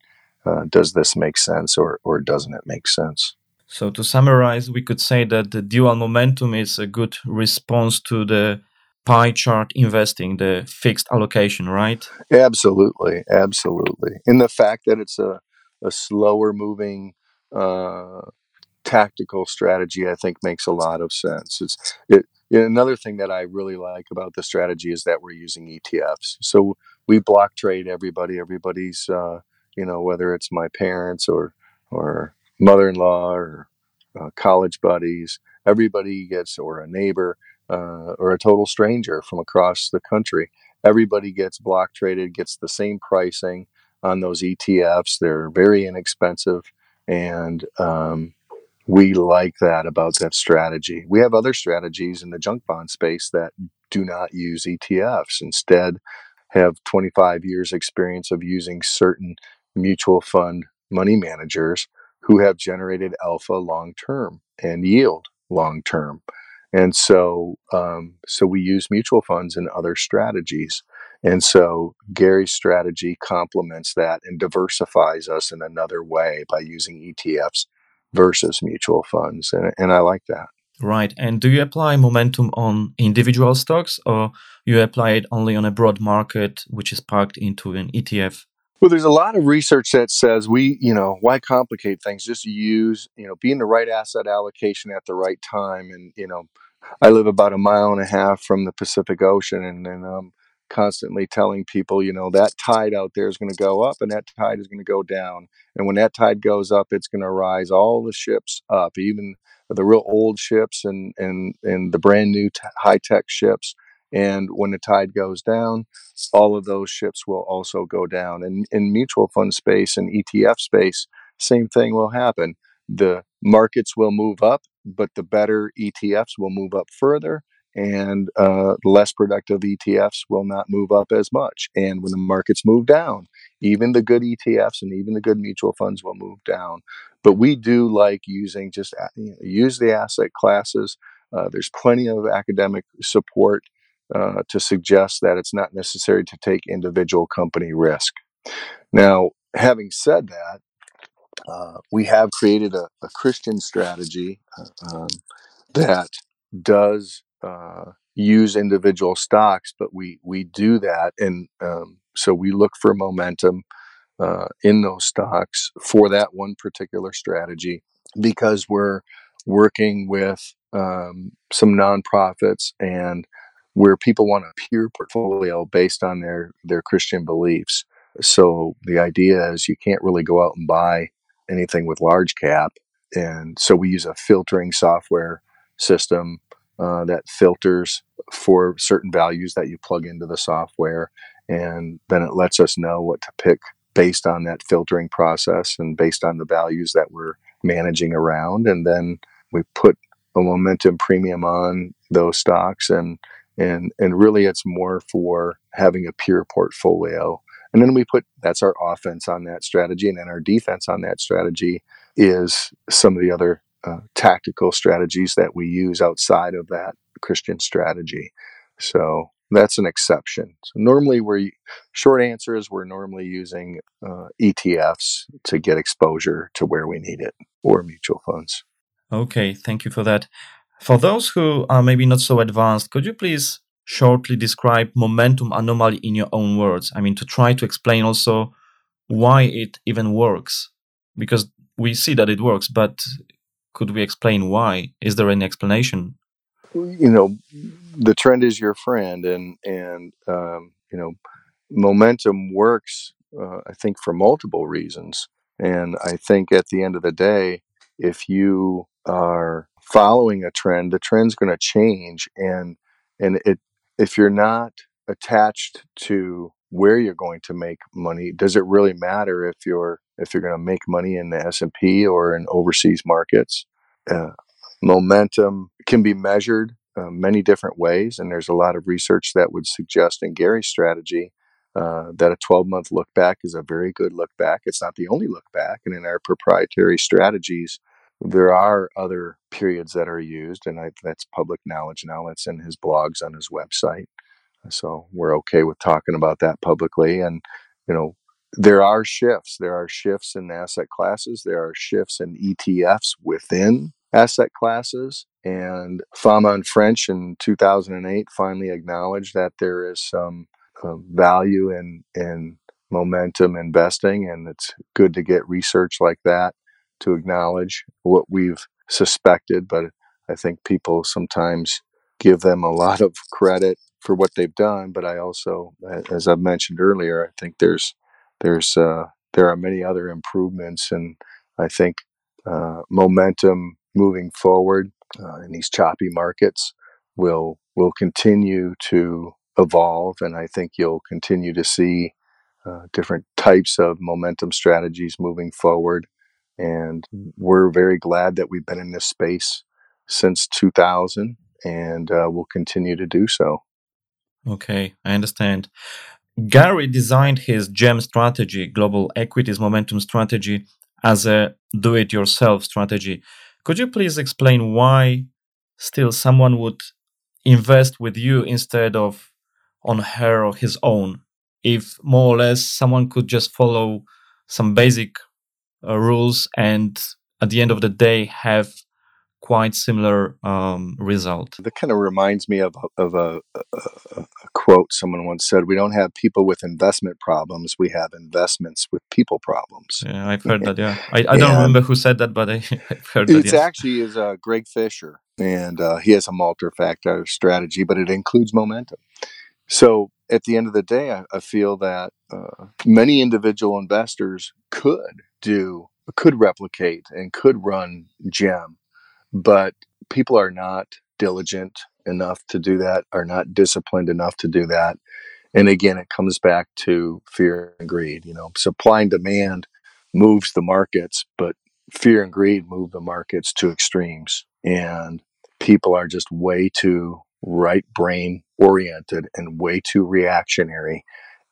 S4: uh, does this make sense or or doesn't it make sense.
S1: So to summarize, we could say that the dual momentum is a good response to the pie chart investing, the fixed allocation, right?
S4: Absolutely, absolutely. And the fact that it's a a slower moving uh, tactical strategy, I think makes a lot of sense. It's it, another thing that I really like about the strategy is that we're using ETFs. So we block trade everybody. Everybody's, uh, you know, whether it's my parents or or mother-in-law or uh, college buddies, everybody gets or a neighbor uh, or a total stranger from across the country. Everybody gets block traded, gets the same pricing on those ETFs. They're very inexpensive, and um, we like that about that strategy. We have other strategies in the junk bond space that do not use ETFs. Instead, have 25 years experience of using certain mutual fund money managers who have generated alpha long term and yield long term. And so, um, so we use mutual funds and other strategies. And so Gary's strategy complements that and diversifies us in another way by using ETFs versus mutual funds. And, and I like that.
S1: Right. And do you apply momentum on individual stocks or you apply it only on a broad market, which is parked into an ETF?
S4: Well, there's a lot of research that says we, you know, why complicate things? Just use, you know, be in the right asset allocation at the right time. And, you know, I live about a mile and a half from the Pacific Ocean and, and um, constantly telling people, you know, that tide out there is going to go up and that tide is going to go down. And when that tide goes up, it's going to rise all the ships up, even the real old ships and and and the brand new t- high tech ships. And when the tide goes down, all of those ships will also go down. And in mutual fund space and ETF space, same thing will happen. The markets will move up, but the better ETFs will move up further and uh, less productive ETFs will not move up as much. And when the markets move down, even the good ETFs and even the good mutual funds will move down. But we do like using just you know, use the asset classes. Uh, there's plenty of academic support uh, to suggest that it's not necessary to take individual company risk. Now, having said that, uh, we have created a, a Christian strategy uh, um, that does uh, use individual stocks, but we we do that, and um, so we look for momentum uh, in those stocks for that one particular strategy because we're working with um, some nonprofits and where people want a pure portfolio based on their their Christian beliefs. So the idea is you can't really go out and buy anything with large cap, and so we use a filtering software system uh, that filters for certain values that you plug into the software, and then it lets us know what to pick based on that filtering process and based on the values that we're managing around, and then we put a momentum premium on those stocks and and and really it's more for having a pure portfolio. And then we put that's our offense on that strategy and then our defense on that strategy is some of the other uh, tactical strategies that we use outside of that Christian strategy. So that's an exception. So normally, we're short answer is we're normally using uh, ETFs to get exposure to where we need it, or mutual funds.
S1: Okay, thank you for that. For those who are maybe not so advanced, could you please shortly describe momentum anomaly in your own words? I mean, to try to explain also why it even works, because we see that it works, but could we explain why? Is there any explanation?
S4: You know, the trend is your friend, and and um, you know, momentum works. Uh, I think for multiple reasons, and I think at the end of the day, if you are following a trend, the trend's going to change, and and it if you're not attached to where you're going to make money, does it really matter if you're if you're going to make money in the S&P or in overseas markets. Uh, momentum can be measured uh, many different ways, and there's a lot of research that would suggest in Gary's strategy uh, that a 12 month look back is a very good look back. It's not the only look back, and in our proprietary strategies, there are other periods that are used, and I, that's public knowledge now. It's in his blogs on his website, so we're okay with talking about that publicly. And you know, there are shifts. There are shifts in asset classes. There are shifts in ETFs within asset classes. And Fama and French in 2008 finally acknowledged that there is some uh, value in in momentum investing, and it's good to get research like that to acknowledge what we've suspected. But I think people sometimes give them a lot of credit for what they've done. But I also, as I've mentioned earlier, I think there's there's uh, there are many other improvements, and I think uh, momentum moving forward uh, in these choppy markets will will continue to evolve, and I think you'll continue to see uh, different types of momentum strategies moving forward. And we're very glad that we've been in this space since 2000, and uh, we'll continue to do so.
S1: Okay, I understand. Gary designed his GEM strategy, Global Equities Momentum Strategy, as a do it yourself strategy. Could you please explain why still someone would invest with you instead of on her or his own? If more or less someone could just follow some basic uh, rules and at the end of the day have quite similar um, result.
S4: That kind of reminds me of, of a, a, a, quote someone once said We don't have people with investment problems, we have investments with people problems.
S1: Yeah, I've heard that. Yeah. I, I don't remember who said that, but I, have heard that.
S4: It's yes. actually is uh, Greg Fisher, and uh, he has a multi factor strategy, but it includes momentum. So at the end of the day, I, I feel that uh, many individual investors could do, could replicate, and could run GEM, but people are not diligent enough to do that, are not disciplined enough to do that. And again, it comes back to fear and greed. You know, supply and demand moves the markets, but fear and greed move the markets to extremes. And people are just way too right brain oriented and way too reactionary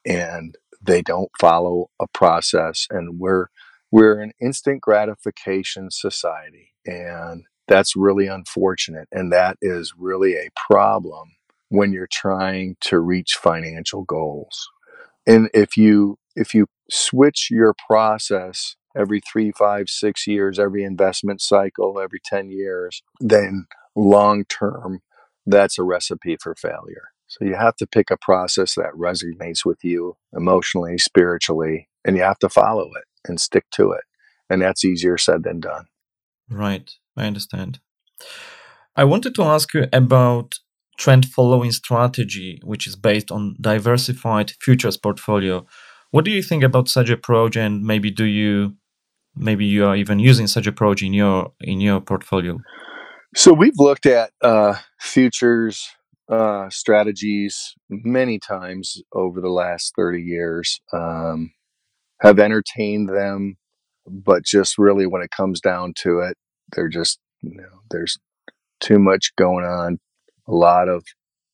S4: and they don't follow a process and we're we're an instant gratification society and that's really unfortunate and that is really a problem when you're trying to reach financial goals. And if you if you switch your process every three five six years every investment cycle every 10 years then long term that's a recipe for failure. So you have to pick a process that resonates with you emotionally spiritually and you have to follow it and stick to it and that's easier said than done
S1: right i understand i wanted to ask you about trend following strategy, which is based on diversified futures portfolio. What do you think about such approach, and maybe do you maybe you are even using such approach in your in your portfolio?
S4: So we've looked at uh, futures uh, strategies many times over the last thirty years. Um, have entertained them, but just really when it comes down to it, they're just you know there's too much going on a lot of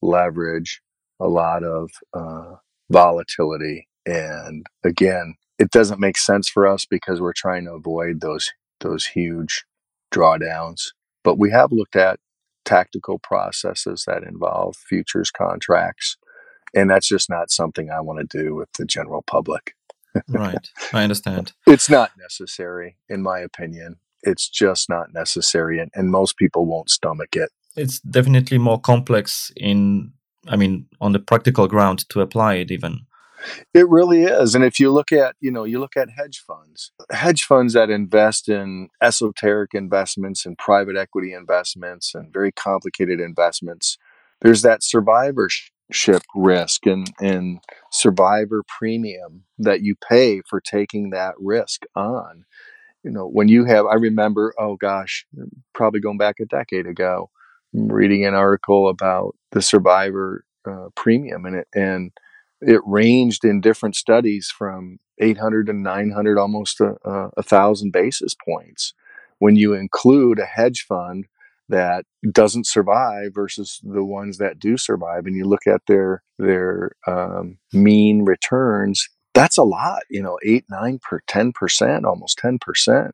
S4: leverage, a lot of uh, volatility, and again, it doesn't make sense for us because we're trying to avoid those those huge drawdowns. But we have looked at tactical processes that involve futures contracts, and that's just not something I want to do with the general public.
S1: Right, I understand.
S4: It's not necessary, in my opinion. It's just not necessary, and, and most people won't stomach it
S1: it's definitely more complex in i mean on the practical ground to apply it even
S4: it really is and if you look at you know you look at hedge funds hedge funds that invest in esoteric investments and private equity investments and very complicated investments there's that survivorship risk and, and survivor premium that you pay for taking that risk on. You know when you have i remember oh gosh probably going back a decade ago reading an article about the survivor uh, premium and it and it ranged in different studies from 800 to 900 almost a, a, thousand basis points. When you include a hedge fund that doesn't survive versus the ones that do survive and you look at their their um, mean returns that's a lot you know 8 9 per 10% almost 10%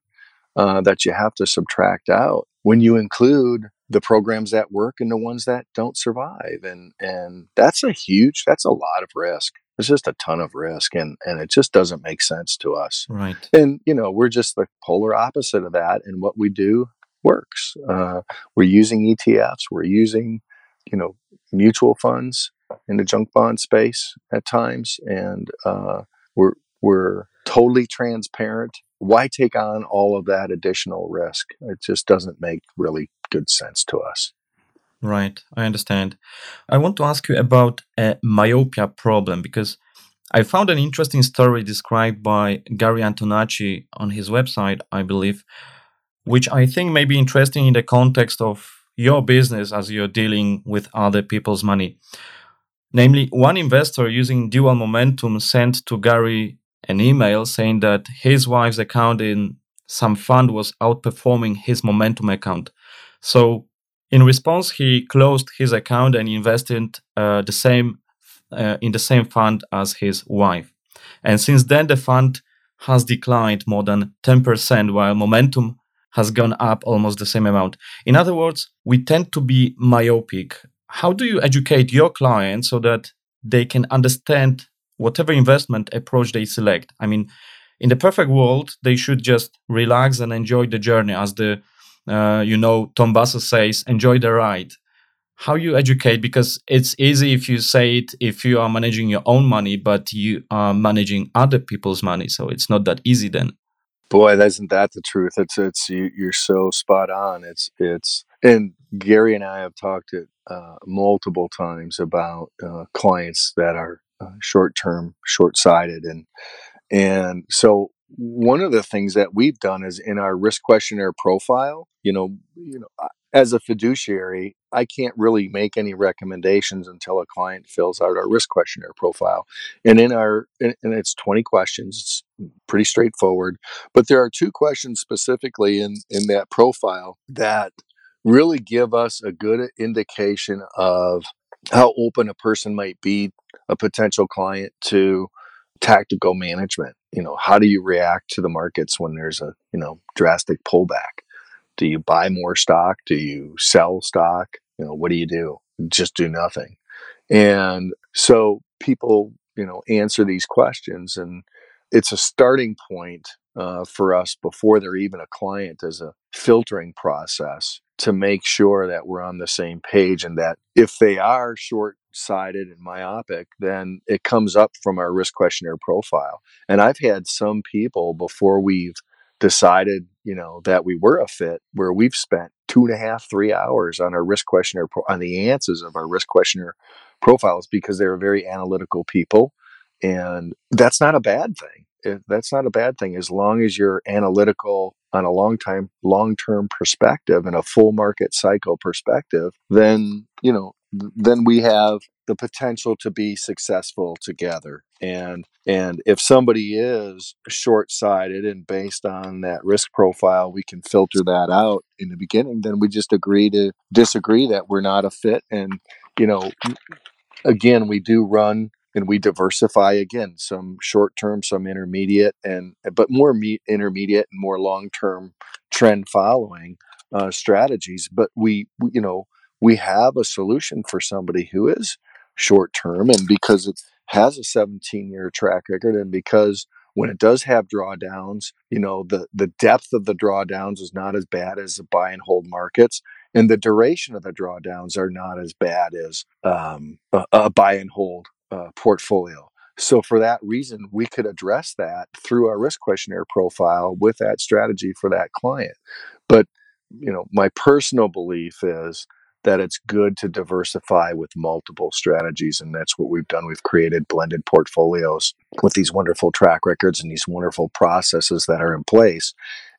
S4: uh, that you have to subtract out when you include the programs that work and the ones that don't survive and and that's a huge that's a lot of risk. It's just a ton of risk and and it just doesn't make sense to us.
S1: Right.
S4: And you know we're just the polar opposite of that and what we do works. Uh, we're using etfs we're using you know mutual funds in the junk bond space at times. And uh, we're we're totally transparent. Why take on all of that additional risk? It just doesn't make really good sense to us.
S1: Right, I understand. I want to ask you about a myopia problem because I found an interesting story described by Gary Antonacci on his website, I believe, which I think may be interesting in the context of your business as you're dealing with other people's money. Namely, one investor using dual momentum sent to Gary an email saying that his wife's account in some fund was outperforming his momentum account. So in response, he closed his account and invested uh, the same uh, in the same fund as his wife. And since then, the fund has declined more than 10%, while momentum has gone up almost the same amount. In other words, we tend to be myopic. How do you educate your clients so that they can understand whatever investment approach they select? I mean, in the perfect world, they should just relax and enjoy the journey as the uh, you know, Tom Basso says, enjoy the ride. How you educate, because it's easy if you say it if you are managing your own money, but you are managing other people's money. So it's not that easy then.
S4: Boy, isn't that the truth? It's it's you, you're so spot on. It's it's and Gary and I have talked it uh, multiple times about uh, clients that are uh, short term, short sighted, and and so one of the things that we've done is in our risk questionnaire profile. You know, you know, as a fiduciary, I can't really make any recommendations until a client fills out our risk questionnaire profile. And in our, and it's 20 questions, it's pretty straightforward. But there are two questions specifically in, in that profile that really give us a good indication of how open a person might be, a potential client, to tactical management. You know, how do you react to the markets when there's a, you know, drastic pullback? Do you buy more stock? Do you sell stock? You know, what do you do? Just do nothing. And so people, you know, answer these questions and it's a starting point uh, for us before they're even a client as a filtering process to make sure that we're on the same page and that if they are short sighted and myopic, then it comes up from our risk questionnaire profile. And I've had some people before we've decided, you know, that we were a fit where we've spent two and a half, three hours on our risk questionnaire, pro- on the answers of our risk questionnaire profiles because they're very analytical people. And that's not a bad thing. That's not a bad thing as long as you're analytical on a long time, long term perspective and a full market cycle perspective. Then, you know, then we have the potential to be successful together. And and if somebody is short-sighted and based on that risk profile we can filter that out in the beginning then we just agree to disagree that we're not a fit. And you know again we do run and we diversify again some short term some intermediate and but more me- intermediate and more long term trend following uh, strategies. But we, we you know we have a solution for somebody who is short term and because it has a 17 year track record and because when it does have drawdowns you know the the depth of the drawdowns is not as bad as the buy and hold markets and the duration of the drawdowns are not as bad as um, a, a, buy and hold uh, portfolio. So for that reason we could address that through our risk questionnaire profile with that strategy for that client. But you know my personal belief is that it's good to diversify with multiple strategies. And that's what we've done. We've created blended portfolios with these wonderful track records and these wonderful processes that are in place.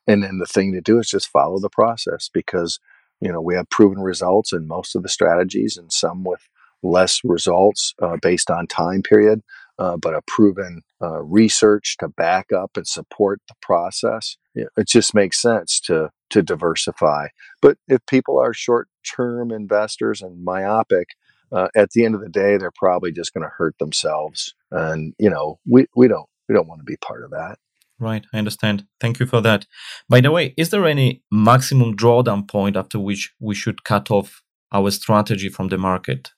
S4: And then the thing to do is just follow the process because, you know, we have proven results in most of the strategies and some with less results uh, based on time period, uh, but a proven uh, research to back up and support the process. It just makes sense to to diversify. But if people are short term investors and myopic, uh, at the end of the day, they're probably just going to hurt themselves. And you know, we we don't we don't want to be part of that.
S1: Right, I understand. Thank you for that. By the way, is there any maximum drawdown point after which we should cut off our strategy from the market?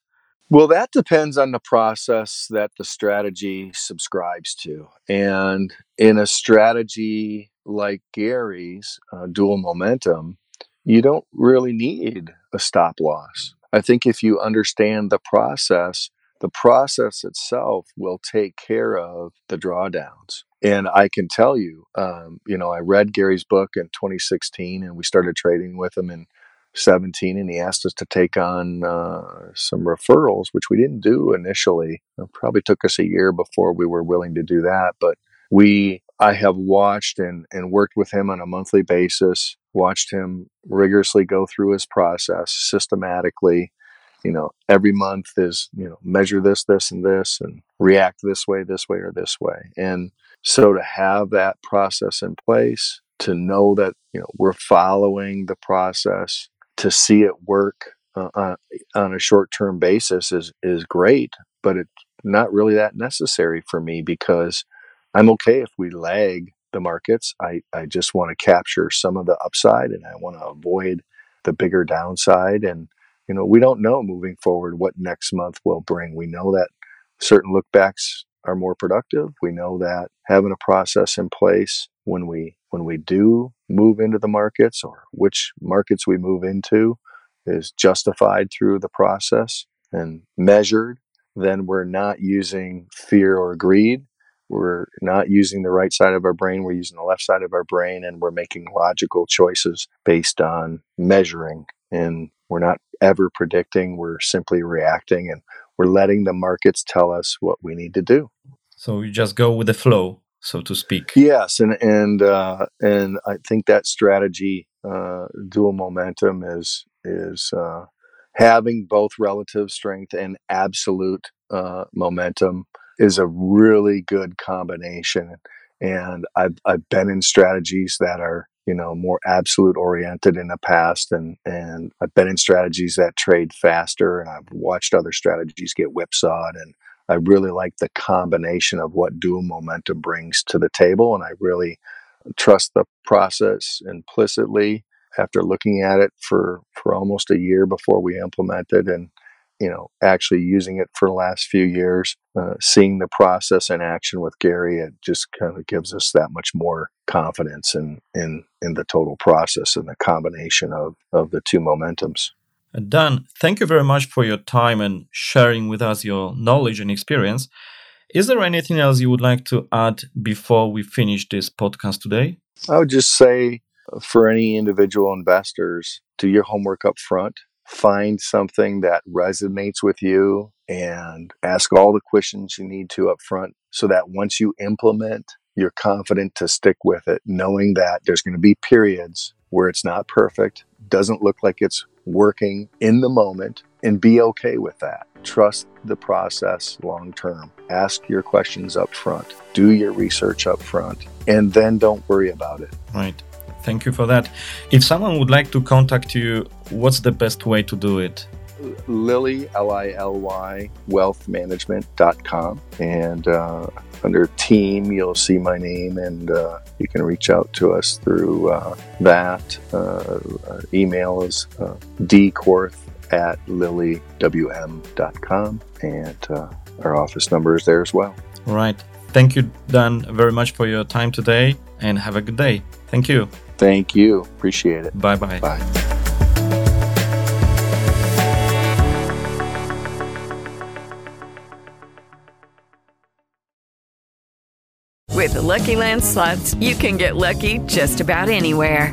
S4: Well, that depends on the process that the strategy subscribes to. And in a strategy like Gary's uh, dual momentum, you don't really need a stop loss. I think if you understand the process, the process itself will take care of the drawdowns. And I can tell you, um, you know, I read Gary's book in 2016 and we started trading with him in 17 and he asked us to take on uh, some referrals, which we didn't do initially. It probably took us a year before we were willing to do that. But we, I have watched and, and worked with him on a monthly basis, watched him rigorously go through his process systematically. You know, every month is, you know, measure this, this, and this, and react this way, this way, or this way. And so to have that process in place, to know that, you know, we're following the process, to see it work uh, on, on a short term basis is is great, but it's not really that necessary for me because I'm okay if we lag the markets. I, I just want to capture some of the upside and I want to avoid the bigger downside. And, you know, we don't know moving forward what next month will bring. We know that certain lookbacks are more productive. We know that having a process in place when we when we do move into the markets or which markets we move into is justified through the process and measured, then we're not using fear or greed. We're not using the right side of our brain, we're using the left side of our brain, and we're making logical choices based on measuring. And we're not ever predicting. We're simply reacting, and we're letting the markets tell us what we need to do.
S1: So you just go with the flow, so to speak.
S4: Yes, and and uh, and I think that strategy, uh, dual momentum, is is uh, having both relative strength and absolute uh, momentum is a really good combination. And I've I've been in strategies that are you know more absolute oriented in the past, and and I've been in strategies that trade faster, and I've watched other strategies get whipsawed, and I really like the combination of what dual momentum brings to the table, and I really trust the process implicitly after looking at it for for almost a year before we implemented and you know actually using it for the last few years uh, seeing the process in action with gary it just kind of gives us that much more confidence in in in the total process and the combination of of the two momentums.
S1: Dan thank you very much for your time and sharing with us your knowledge and experience. Is there anything else you would like to add before we finish this podcast today?
S4: I would just say for any individual investors do your homework up front find something that resonates with you and ask all the questions you need to up front so that once you implement you're confident to stick with it knowing that there's going to be periods where it's not perfect doesn't look like it's working in the moment and be okay with that. Trust the process long term ask your questions up front. Do your research up front and then don't worry about it.
S1: Right Thank you for that. If someone would like to contact you, what's the best way to do it?
S4: Lily, L I L Y, wealthmanagement.com. And uh, under team, you'll see my name, and uh, you can reach out to us through uh, that. Uh, email is uh, dkorth at lilywm.com, and uh, our office number is there as well.
S1: All right. Thank you, Dan, very much for your time today, and have a good day. Thank you.
S4: Thank you. Appreciate it.
S1: Bye-bye.
S4: Bye.
S5: With the Lucky Land slots, you can get lucky just about anywhere.